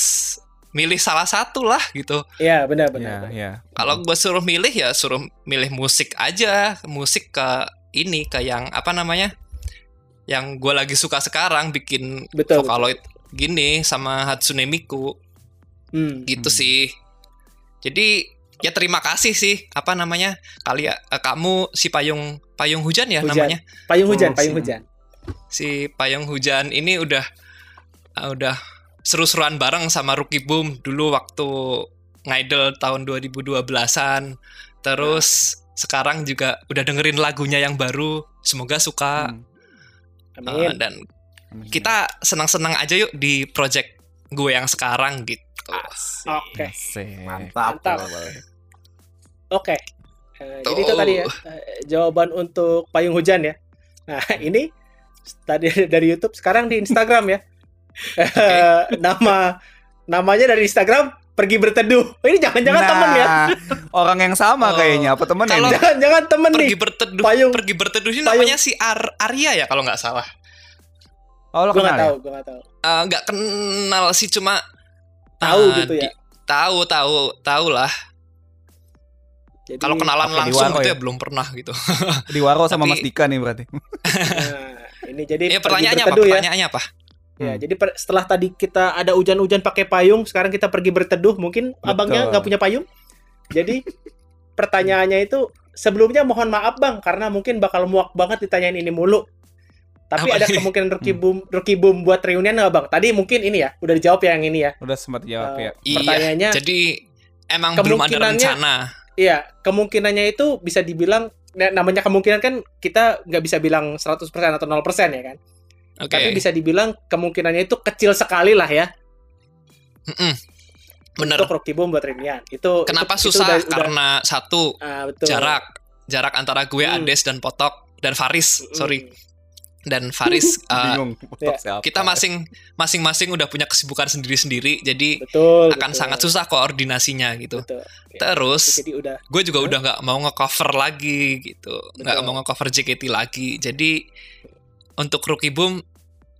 milih salah satu lah gitu ya benar Iya, benar. iya. kalau gue suruh milih ya suruh milih musik aja musik ke ini ke yang apa namanya yang gue lagi suka sekarang bikin Betul, Vocaloid gini sama Hatsune Miku Hmm. gitu Hmm. sih jadi ya terima kasih sih apa namanya kali ya kamu si payung payung hujan ya Hujan. namanya Payung hujan, Oh, payung sih. hujan. si payung hujan ini udah eh, udah seru-seruan bareng sama Rookie Boom dulu waktu ngidol tahun 2012-an terus sekarang juga udah dengerin lagunya yang baru semoga suka Hmm. Amin. dan Amin. kita senang-senang aja yuk di project gue yang sekarang gitu. Oke. Asik. Mantap. Mantap. Oke. Eh, jadi itu tadi ya eh, jawaban untuk payung hujan ya. Nah, <laughs> ini tadi <laughs> dari YouTube sekarang di Instagram ya. Eh, <laughs> Nama namanya dari Instagram pergi berteduh. Oh, ini jangan-jangan Nah, temen ya. Orang yang sama Oh. kayaknya. Apa temen Kalau-? Jangan-jangan temen nih. pergi berteduh Payung- pergi berteduh ini payung- namanya si Ar Arya ya kalau nggak salah Oh, lo Gue nggak kenal ya? tahu, gue nggak tahu. Eh, nggak kenal sih cuma Tahu eh, gitu ya. di- tahu tahu tahu lah Jadi, kalau kenalan langsung Waro gitu ya? ya belum pernah gitu <laughs> Di Waro sama Tapi- Mas Dika nih berarti. nah, ini jadi ya pergi pertanyaannya apa berteduh ya. pertanyaannya apa Ya, Hmm. jadi per- setelah tadi kita ada hujan-hujan pakai payung, sekarang kita pergi berteduh. Mungkin abangnya Betul. nggak punya payung. Jadi <laughs> pertanyaannya itu sebelumnya mohon maaf bang, karena mungkin bakal muak banget ditanyain ini mulu. Tapi Apa ada nih? kemungkinan Hmm. Rocky Boom, Rocky Boom buat reunian nggak bang? Tadi mungkin ini ya, udah dijawab ya yang ini ya. Udah sempat jawab Eh, ya. iya Pertanyaannya, jadi emang belum ada rencana iya kemungkinannya itu bisa dibilang, nah, namanya kemungkinan kan kita nggak bisa bilang 100% atau 0% ya kan. oke Tapi bisa dibilang kemungkinannya itu kecil sekali lah ya. Mm-mm. bener Untuk Rocky Boom buat reunian. Itu kenapa itu- itu susah udah- udah- karena satu Ah, betul. jarak jarak antara gue Hmm. Ades dan Potok dan Faris Mm. sorry dan Faris <laughs> uh, ya. kita masing masing-masing udah punya kesibukan sendiri-sendiri jadi betul akan betul, sangat susah koordinasinya gitu. Betul. Ya, terus gue juga udah nggak mau ngecover lagi gitu. Nggak mau ngecover JKT lagi. Jadi untuk Rookie Boom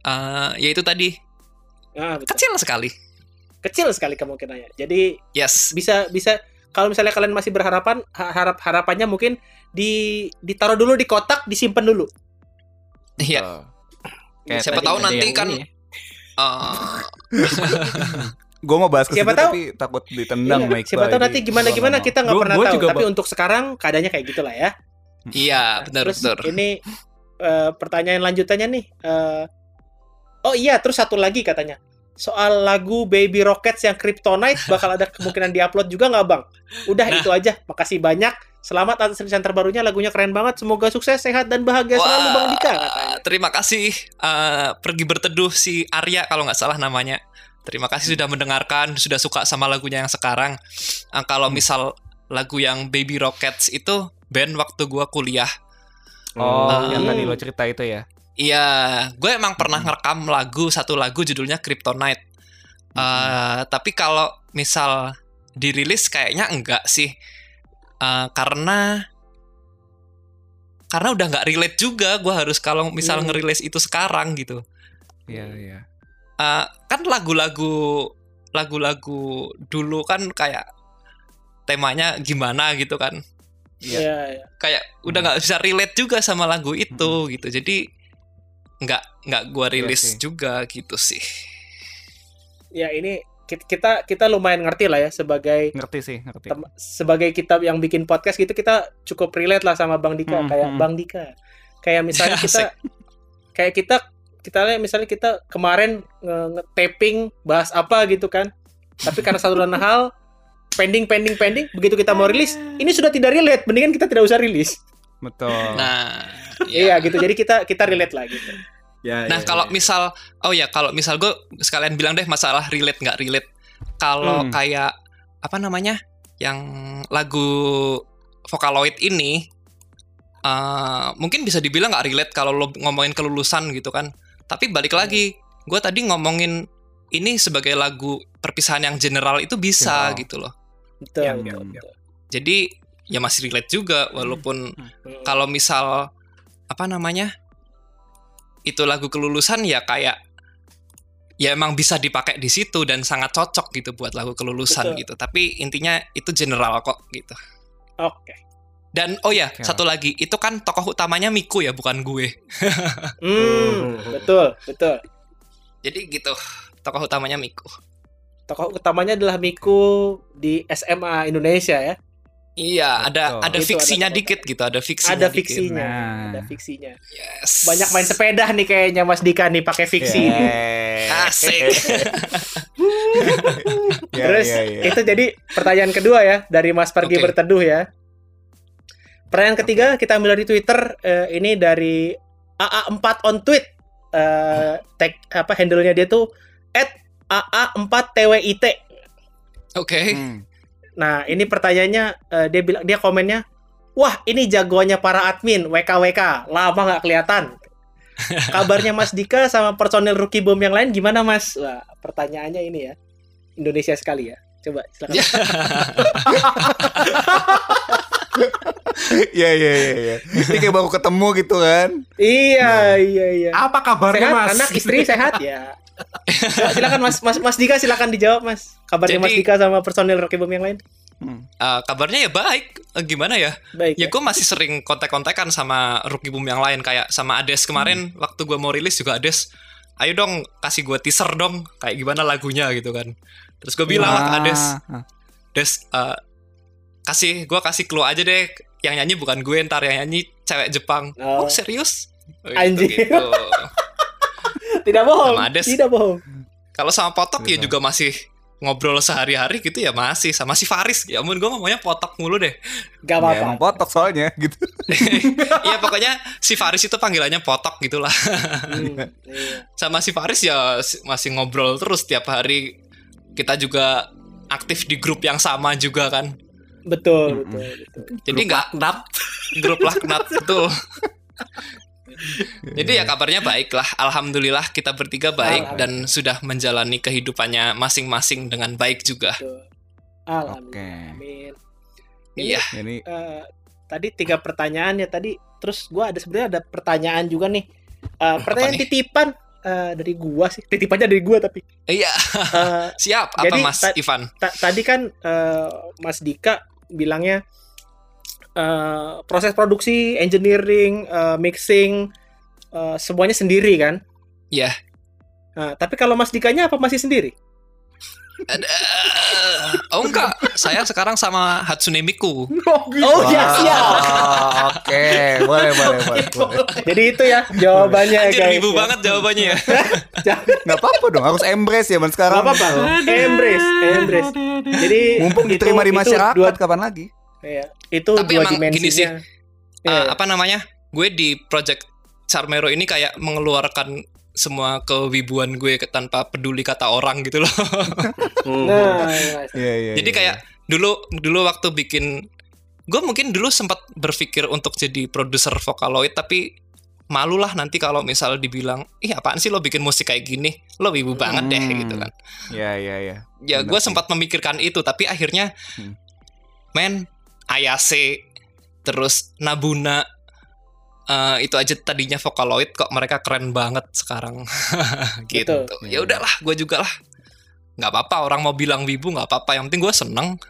uh, ya itu tadi. Ah, betul. kecil sekali. Kecil sekali kemungkinannya. Jadi yes. bisa bisa kalau misalnya kalian masih berharapan ha- harap harapannya mungkin di ditaruh dulu di kotak disimpan dulu iya. Kayak Siapa tahu nanti kan- ini. <laughs> Ya. Uh, Gue mau bahas ke Siapa situ tahu- tapi takut ditendang Iya, siapa tahu nanti gimana gimana kita nggak pernah gua tahu juga, tapi untuk sekarang keadaannya kayak gitulah ya. Iya benar terus benar. ini eh, pertanyaan lanjutannya nih eh, oh iya terus satu lagi katanya soal lagu Baby Rockets yang Kryptonite bakal ada kemungkinan diupload juga nggak bang? Udah Nah. itu aja. Makasih banyak. Selamat atas rilisan terbarunya. Lagunya keren banget. Semoga sukses, sehat dan bahagia selalu bang Dika. katanya. terima kasih eh, pergi berteduh si Arya kalau nggak salah namanya. Terima kasih sudah mendengarkan, sudah suka sama lagunya yang sekarang. Eh, kalau misal lagu yang Baby Rockets itu band waktu gua kuliah. Oh, Hmm. yang tadi lo cerita itu ya. Iya, gue emang pernah ngerekam lagu satu lagu judulnya Kryptonite. Eh, tapi kalau misal dirilis kayaknya enggak sih, Eh, karena karena udah nggak relate juga. Gue harus kalau misal Hmm. ngerilis itu sekarang gitu. Iya, iya. Eh, kan lagu-lagu lagu-lagu dulu kan kayak temanya gimana gitu kan. Iya, iya. Kayak udah nggak bisa relate juga sama lagu itu gitu. Jadi nggak nggak gua Iya rilis sih. juga gitu sih. Ya ini kit- kita kita lumayan ngerti lah ya sebagai Ngerti sih, ngerti. tem- sebagai kita yang bikin podcast gitu kita cukup relate lah sama Bang Dika Hmm, kayak hmm. Bang Dika. Kayak misalnya <laughs> Ya, kita kayak kita kita lihat misalnya kita kemarin nge- nge-taping bahas apa gitu kan. Tapi karena satu dan hal pending pending pending begitu kita mau rilis ini sudah tidak relate mendingan kita tidak usah rilis. Betul. Nah, <laughs> Iya ya. gitu. Jadi kita kita relate lah gitu. Ya, Nah, ya, kalau ya. misal oh ya, kalau misal gue sekalian bilang deh masalah relate nggak relate. Kalau Hmm. kayak apa namanya? Yang lagu Vocaloid ini eh, mungkin bisa dibilang nggak relate kalau lo ngomongin kelulusan gitu kan. Tapi balik lagi, gue tadi ngomongin ini sebagai lagu perpisahan yang general itu bisa General. gitu loh. Betul. Iya, betul, iya, betul. Jadi ya masih relate juga walaupun Hmm. kalau misal apa namanya itu lagu kelulusan ya kayak ya emang bisa dipakai di situ dan sangat cocok gitu buat lagu kelulusan Betul. gitu tapi intinya itu general kok gitu Oke. dan oh ya Oke. satu lagi itu kan tokoh utamanya Miku ya bukan gue <laughs> Hmm, betul, betul. jadi gitu tokoh utamanya Miku Tokoh utamanya adalah Miku di SMA Indonesia ya. Iya ada Betul. ada Itu fiksinya ada dikit gitu ada fiksinya Ada dikit. fiksinya, Nah. ada fiksinya. yes Banyak main sepeda nih kayaknya Mas Dika nih pakai fiksi. Yeah. asik <laughs> Ya, Terus ya, ya. itu jadi pertanyaan kedua ya dari Mas Pergi Oke. Berteduh ya. Pertanyaan ketiga kita ambil dari Twitter eh, ini dari AA4 on tweet. Eh, tag apa handle-nya dia tuh @aa4twit. oke Hmm. Nah, ini pertanyaannya eh, dia bilang dia komennya, "Wah, ini jagoannya para admin WKWK. Lama nggak kelihatan." <laughs> Kabarnya Mas Dika sama personil Rookie Bomb yang lain gimana, Mas? Wah, pertanyaannya ini ya. Indonesia sekali ya. Coba silakan. Ya. Iya, <laughs> iya, iya, iya. Ini kayak baru ketemu gitu kan. iya, iya, iya. apa kabarnya Sehat, Mas? anak, istri sehat ya. <laughs> silakan Mas, Mas, Mas Dika silakan dijawab, Mas. Kabarnya Mas Jadi- Dika sama personil Rookie Bomb yang lain? Hmm. Eh, kabarnya ya baik Eh, gimana ya Baik. Ya Ya. gue masih sering kontak-kontakan sama Rookie Boom yang lain kayak sama Ades kemarin waktu gue mau rilis juga Ades ayo dong kasih gue teaser dong kayak gimana lagunya gitu kan terus gue bilang ke Ades Ah, Des eh, kasih gue kasih clue aja deh yang nyanyi bukan gue ntar yang nyanyi cewek Jepang Oh. oh, serius Oh, gitu, Anjir. gitu. <laughs> <laughs> Tidak bohong. Sama Ades. Tidak bohong. kalau sama Potok ya juga masih ngobrol sehari-hari gitu ya masih sama si Faris ya ampun gue ngomongnya Potok mulu deh Gak Ya, apa-apa. emang potok soalnya gitu. <laughs> Iya pokoknya si Faris itu panggilannya Potok gitulah Hmm, <laughs> iya. sama si Faris ya si- masih ngobrol terus tiap hari. Kita juga aktif di grup yang sama juga kan. Betul, betul, betul. Jadi nggak grup laknat betul. <laughs> Jadi ya kabarnya baik lah. Alhamdulillah kita bertiga baik dan sudah menjalani kehidupannya masing-masing dengan baik juga. Alhamdulillah. Oke. Iya. Ini Eh, tadi tiga pertanyaan ya tadi. Terus gua ada sebenarnya ada pertanyaan juga nih. Eh, pertanyaan nih? titipan eh, dari gua sih. Titipannya dari gua tapi. Iya, Eh, <laughs> siap apa Jadi, Mas ta- Ivan? ta- tadi kan eh, Mas Dika bilangnya eh, proses produksi, engineering, eh, mixing eh, semuanya sendiri kan? Iya. Nah, tapi kalau Mas Dikanya apa masih sendiri? Ada- Oh Oh enggak, saya sekarang sama Hatsune Miku. Oh iya siap. Wah, Oke, boleh, boleh, boleh. boleh. Jadi itu ya jawabannya Anjir guys. wibu ya. banget jawabannya ya. <laughs> Nggak apa-apa dong, harus embrace ya man sekarang. Gak apa-apa. Embrace, embrace. Jadi Mumpung itu- diterima di itu masyarakat, dua- kapan lagi? Iya, itu Tapi dua emang gini dimensinya. sih, Iya. Uh, apa namanya? Gue di project Charmero ini kayak mengeluarkan semua kewibuan gue ke- tanpa peduli kata orang gitu loh. Hmm. <laughs> Nah, iya. Iya, iya. Jadi kayak dulu dulu waktu bikin gue mungkin dulu sempat berpikir untuk jadi produser Vocaloid tapi malu lah nanti kalau misal dibilang ih apaan sih lo bikin musik kayak gini lo wibu banget deh Hmm. gitu kan Iya, iya, iya. ya Bener gue sempat memikirkan itu tapi akhirnya Hmm. men Ayase terus Nabuna eh, itu aja tadinya Vocaloid kok mereka keren banget sekarang <laughs> gitu Betul. ya udahlah gue juga lah nggak apa-apa orang mau bilang wibu nggak apa-apa yang penting gue seneng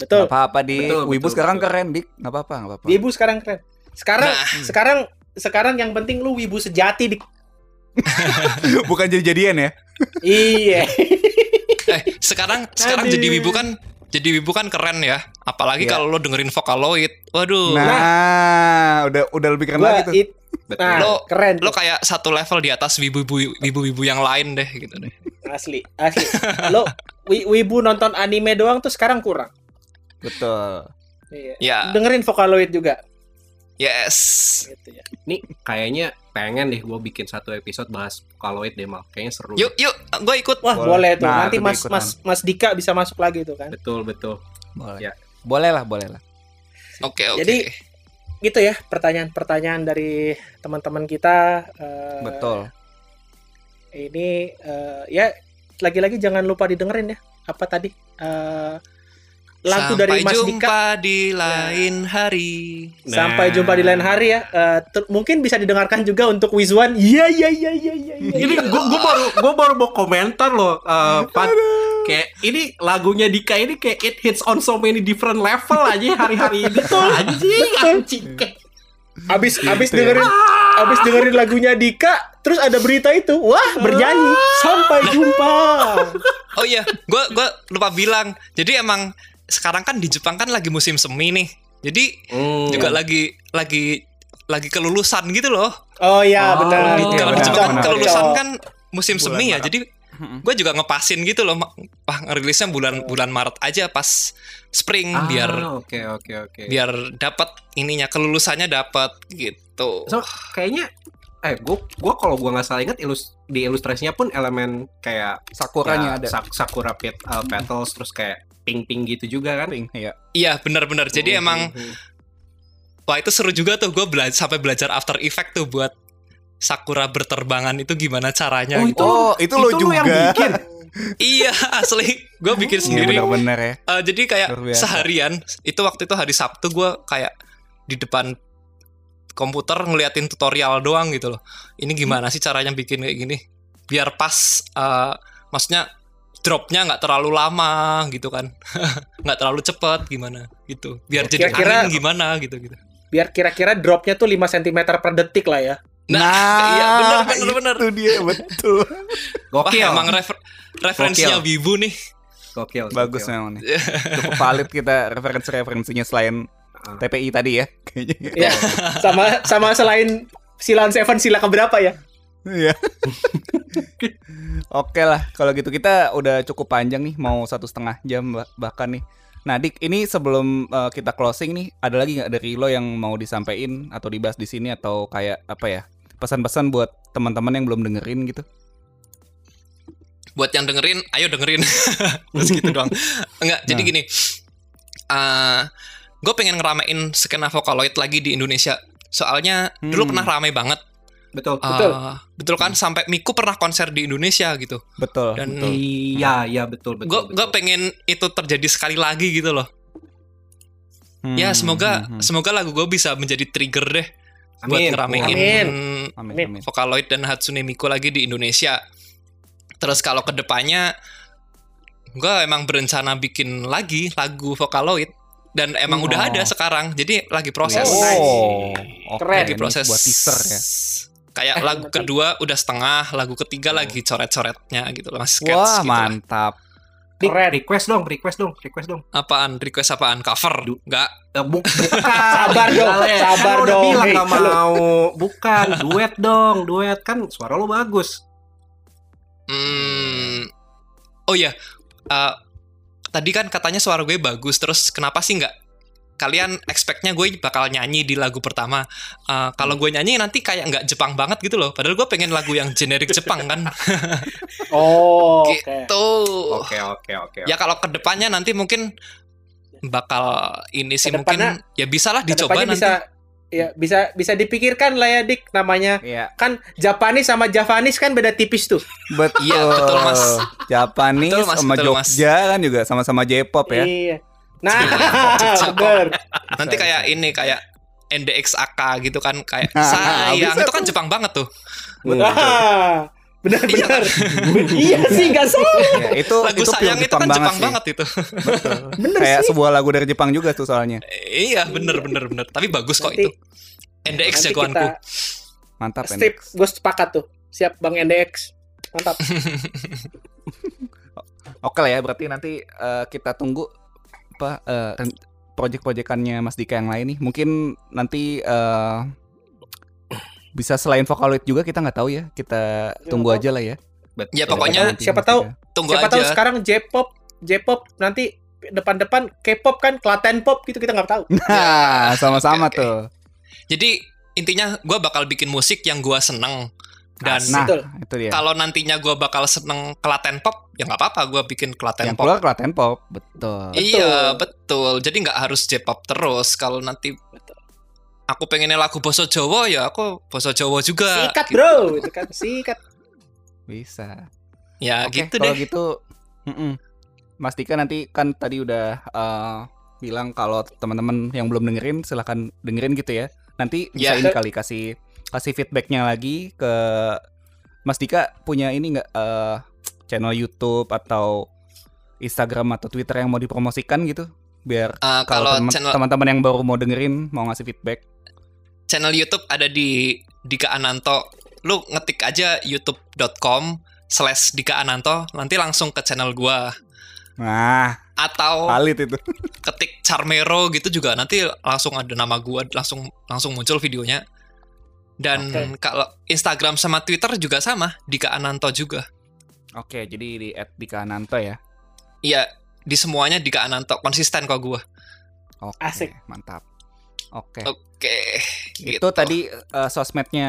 Betul. Nggak apa-apa di Betul, Wibu betul, sekarang betul. keren, Dik. Nggak apa-apa, nggak apa-apa. Wibu sekarang keren. Sekarang Nah. sekarang sekarang yang penting lu wibu sejati dik. <laughs> Bukan jadi-jadian ya. iya. eh sekarang sekarang Aduh. jadi wibu kan jadi wibu kan keren ya apalagi Iya. kalau lo dengerin Vocaloid waduh Nah, udah udah lebih keren lagi tuh. it- Betul. nah, Lo- keren. lo kayak satu level di atas wibu-wibu wibu-wibu yang lain deh gitu deh asli, asli. Lo wi- wibu nonton anime doang tuh sekarang kurang. Betul. Iya. ya Dengerin Vocaloid juga. yes Gitu ya. Nih kayaknya pengen deh gue bikin satu episode bahas Vocaloid deh mal. Kayaknya seru. yuk yuk gue ikut Wah, Boleh. boleh, tuh. Nah, Nanti Mas diikutan. Mas Mas Dika bisa masuk lagi tuh kan. Betul betul. Boleh. Ya. Boleh lah, boleh lah. oke oke Jadi, Gitu ya, pertanyaan-pertanyaan dari teman-teman kita. eh, Betul. Ini eh, ya lagi-lagi jangan lupa didengerin ya. Apa tadi? Eh, lagu Sampai dari Mas jumpa Dika. di lain hari Sampai Nah. jumpa di lain hari ya. Eh, ter- mungkin bisa didengarkan juga untuk Wizwan. Iya iya iya iya iya. iya. Ini gue gue baru gue baru mau komentar loh. eh, Pat. Kayak ini lagunya Dika ini kayak it hits on so many different level aja hari-hari ini tuh anjing anjing. Kayak- Abis abis Gitu ya. dengerin abis dengerin lagunya Dika, terus ada berita itu. Wah, bernyanyi. Sampai jumpa. <laughs> oh iya gue gua lupa bilang jadi emang sekarang kan di Jepang kan lagi musim semi nih jadi Hmm. juga lagi lagi lagi kelulusan gitu loh Oh iya, Oh, benar. gitu ya, kalau di benar, Jepang kan benar. kelulusan kan musim Bulan semi ya Maret. jadi gue juga ngepasin gitu loh wah ngerilisnya bulan bulan Maret aja pas spring Ah, biar oke oke oke. biar dapat ininya kelulusannya dapat gitu So, kayaknya eh gue gue kalau gue nggak salah ingat ilus di ilustrasinya pun elemen kayak Sakuranya ya, ada. sak- sakura pet, uh, petals terus kayak pink gitu juga kan. Pink, iya. iya benar-benar jadi Hmm, emang hmm, hmm. wah itu seru juga tuh gue belajar sampai belajar After Effect tuh buat sakura berterbangan itu gimana caranya Oh, gitu. itu- Oh, itu, lo lu yang juga. bikin. <laughs> iya asli gue bikin Iya sendiri benar-benar ya. Eh, jadi kayak seharian itu waktu itu hari Sabtu gue kayak di depan komputer ngeliatin tutorial doang gitu loh. Ini gimana sih caranya bikin kayak gini? Biar pas, eh, maksudnya dropnya nggak terlalu lama gitu kan, <laughs> nggak terlalu cepet gimana gitu. Biar jadi Kira-kira- angin gimana gitu gitu. Biar kira-kira dropnya tuh 5 cm per detik lah ya. Nah, iya bener bener bener. Itu dia betul. Wah Gokil. emang refer- referensinya Wibu nih. Gokil. Bagus gokil. memang nih. <laughs> Cukup valid kita referensi-referensinya selain Ah. TPI tadi ya. Kayaknya. Ya, sama sama selain Silan Seven sila keberapa ya? Iya. <laughs> Oke lah, kalau gitu kita udah cukup panjang nih, mau satu setengah jam bah- bahkan nih. Nah, Dik, ini sebelum uh, kita closing nih, ada lagi nggak dari lo yang mau disampaikan atau dibahas di sini atau kayak apa ya? Pesan-pesan buat teman-teman yang belum dengerin gitu. buat yang dengerin ayo dengerin <laughs> terus gitu doang enggak jadi Nah. gini gue pengen ngeramein skena Vocaloid lagi di Indonesia soalnya dulu Hmm. pernah rame banget Betul. Eh, Betul. betul kan sampai Miku pernah konser di Indonesia gitu Betul. Dan- betul. Iya, iya betul betul. gue gue pengen itu terjadi sekali lagi gitu loh ya Hmm, semoga hmm, hmm. semoga lagu gue bisa menjadi trigger deh buat Amin. ngeramein Amin. Amin, Amin. Vocaloid dan Hatsune Miku lagi di Indonesia. Terus kalau ke depannya, gue emang berencana bikin lagi lagu Vocaloid dan emang Hmm. udah Oh. ada sekarang. Jadi lagi proses. Oh, nice. oke, Keren. Lagi ini proses buat teaser ya. Kayak Eh, lagu kedua udah setengah, lagu ketiga lagi coret-coretnya gitu loh, masih sketch Wah, gitu mantap. Keren. request dong, request dong, request dong. Apaan? Request apaan? Cover? Enggak. Eh, bu- <laughs> bukan. Sabar dong, sabar Kan dong. bilang halo. mau. Bukan, duet dong, duet kan suara lo bagus. Hmm. Oh iya. Eh, tadi kan katanya suara gue bagus. Terus kenapa sih nggak kalian expect-nya gue bakal nyanyi di lagu pertama. Eh, kalau gue nyanyi nanti kayak nggak Jepang banget gitu loh. Padahal gue pengen lagu yang generik Jepang kan. <laughs> Oh, oke. gitu. Oke, oke, oke. Ya kalau ke depannya nanti mungkin bakal ini sih Kedepannya- mungkin ya bisalah dicoba nanti. bisa ya bisa bisa dipikirkan lah ya Dik namanya Iya, kan Japanese sama Javanese kan beda tipis tuh. betul. Iya, betul, Mas. Japanese Betul, Mas, sama betul, Mas. Jogja kan juga sama-sama J-pop ya. Iya. Nah, <laughs> bener. Nanti kayak ini kayak NDXAK gitu kan kayak Nah, sayang bisa itu kan Jepang banget tuh. Ah, benar benar. iya sih nggak salah. Ya, itu Lagu itu sayang itu kan Jepang sih. banget itu. Bener Kayak sih. sebuah lagu dari Jepang juga tuh soalnya. iya, bener bener bener. Tapi bagus kok Nanti- itu. NDX jagoanku. kita Mantap strip, NDX. gue sepakat tuh. Siap Bang NDX. Mantap. <laughs> Oke lah ya, berarti nanti eh, kita tunggu apa eh, ren- project-projectannya Mas Dika yang lain nih. Mungkin nanti eh, bisa selain Vocaloid juga kita nggak tahu ya. Kita tunggu tahu. aja lah ya. Betul. Ya, pokoknya Nanti siapa tahu. Tunggu Siapa aja. tahu sekarang J-pop, J-pop nanti depan-depan K-pop kan Klaten pop gitu kita nggak tahu. <laughs> Nah, sama-sama Oke, oke. tuh. Jadi intinya gue bakal bikin musik yang gue seneng dan Nah, Betul. itu dia. kalau nantinya gue bakal seneng Klaten pop ya nggak apa-apa gue bikin Klaten Yang pop. keluar Klaten Pop, betul. Iya betul. Jadi nggak harus J-pop terus. Kalau nanti Betul. aku pengennya lagu boso Jawa ya aku boso Jawa juga. Sikat Gitu. bro, itu kan sikat. Bisa. Ya Oke, gitu kalau deh. gitu, mm-mm. Mas Dika nanti kan tadi udah eh, bilang kalau teman-teman yang belum dengerin silahkan dengerin gitu ya. Nanti bisa Ya. ini kali kasih kasih feedbacknya lagi ke Mas Dika punya ini nggak eh, channel YouTube atau Instagram atau Twitter yang mau dipromosikan gitu biar Eh, kalau teman-teman yang baru mau dengerin mau ngasih feedback. channel YouTube ada di Dika Ananto. Lu ngetik aja youtube.com slash Dika Ananto, nanti langsung ke channel gua. Nah, Atau valid itu. ketik Charmero gitu juga nanti langsung ada nama gua, langsung langsung muncul videonya. Dan Oke. kalau Instagram sama Twitter juga sama, Dika Ananto juga. Oke, jadi di @dika_ananto ya. Iya, di semuanya Dika Ananto, konsisten kok gua. Oke, Asik. mantap. Oke. Oke. Itu gitu. tadi eh, sosmednya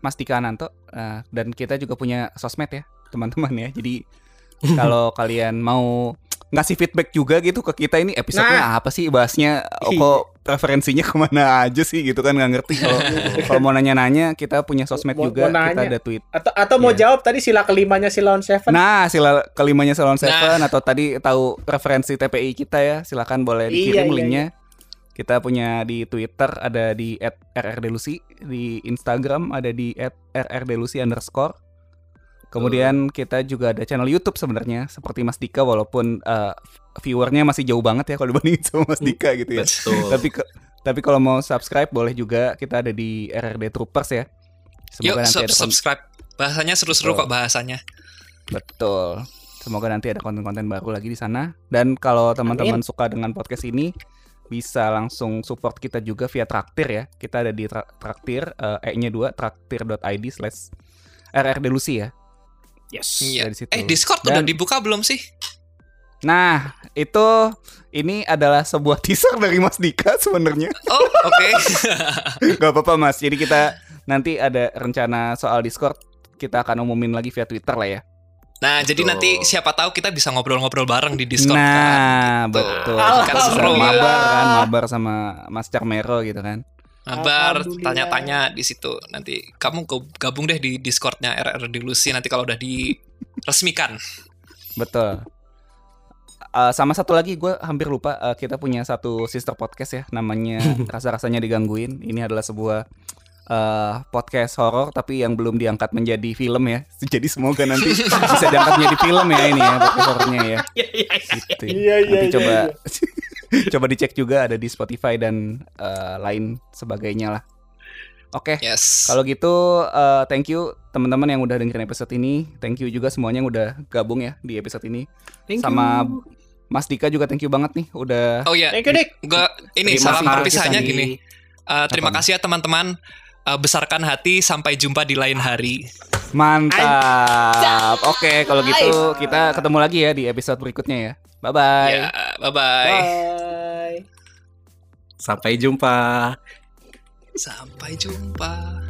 Mas Dika Ananto eh, dan kita juga punya sosmed ya, teman-teman ya. Jadi <laughs> kalau kalian mau ngasih feedback juga gitu ke kita ini episodenya apa sih bahasnya oh, kok <laughs> referensinya <laughs> ke mana aja sih gitu kan nggak ngerti. Kalau <laughs> kalau mau nanya-nanya kita punya sosmed Mau- juga mau kita ada tweet. Atau atau mau Iya. jawab tadi sila kelimanya Silon Seven. nah sila kelimanya Seven Nah. atau tadi tahu referensi TPI kita ya silakan boleh Iya, dikirim iya, linknya. kita punya di Twitter ada di @rrdelusi di Instagram ada di @rrdelusi underscore. Kemudian kita juga ada channel YouTube sebenarnya seperti Mas Dika walaupun eh, viewernya masih jauh banget ya kalau dibandingin sama Mas Dika gitu ya Betul. tapi ke- tapi kalau mau subscribe boleh juga kita ada di RRD Troopers ya Yuk, semoga nanti sub- ada subscribe. Bahasanya seru-seru kok bahasanya. Betul. Semoga nanti ada konten-konten baru lagi di sana. Dan kalau teman-teman suka dengan podcast ini, bisa langsung support kita juga via Traktir ya. Kita ada di tra- Traktir, eh, E-nya 2, traktir.id slash rrdelusi ya. Yes. Iya. Dari situ. Eh, Discord udah Dan- dibuka belum sih? Nah, itu ini adalah sebuah <laughs> teaser dari Mas Dika sebenarnya. Oh, oke. <laughs> Gak apa-apa Mas. Jadi kita nanti ada rencana soal Discord. Kita akan umumin lagi via Twitter lah ya. Nah, jadi Betul. nanti siapa tahu kita bisa ngobrol-ngobrol bareng di Discord kan. nah, gitu. betul. Kan seru mabar kan, mabar sama Mas Carmero gitu kan. Alhamdulillah. tanya-tanya di situ. Nanti kamu gabung deh di Discordnya RR di Lucy nanti kalau udah diresmikan. Betul. Eh, sama satu lagi gue hampir lupa eh, kita punya satu sister podcast ya namanya <laughs> rasa-rasanya digangguin. Ini adalah sebuah eh, podcast horor tapi yang belum diangkat menjadi film ya. Jadi semoga nanti <laughs> bisa diangkat menjadi film ya ini ya podcast horornya ya. <laughs> Gitu. Iya, iya, Nanti iya, coba iya. coba dicek juga ada di Spotify dan eh, lain sebagainya lah. Oke. Yes. Kalau gitu eh, thank you teman-teman yang udah dengerin episode ini. Thank you juga semuanya yang udah gabung ya di episode ini. Thank Sama you. Mas Dika juga thank you banget nih udah Oh ya, Thank you, Dik. gua ini Terima salam perpisahannya gini. Eh, terima Apa? kasih ya teman-teman. Eh, besarkan hati sampai jumpa di lain hari. Mantap. Oke, kalau gitu kita ketemu lagi ya di episode berikutnya ya. Bye bye. Ya, bye bye. Bye. Sampai jumpa. Sampai jumpa.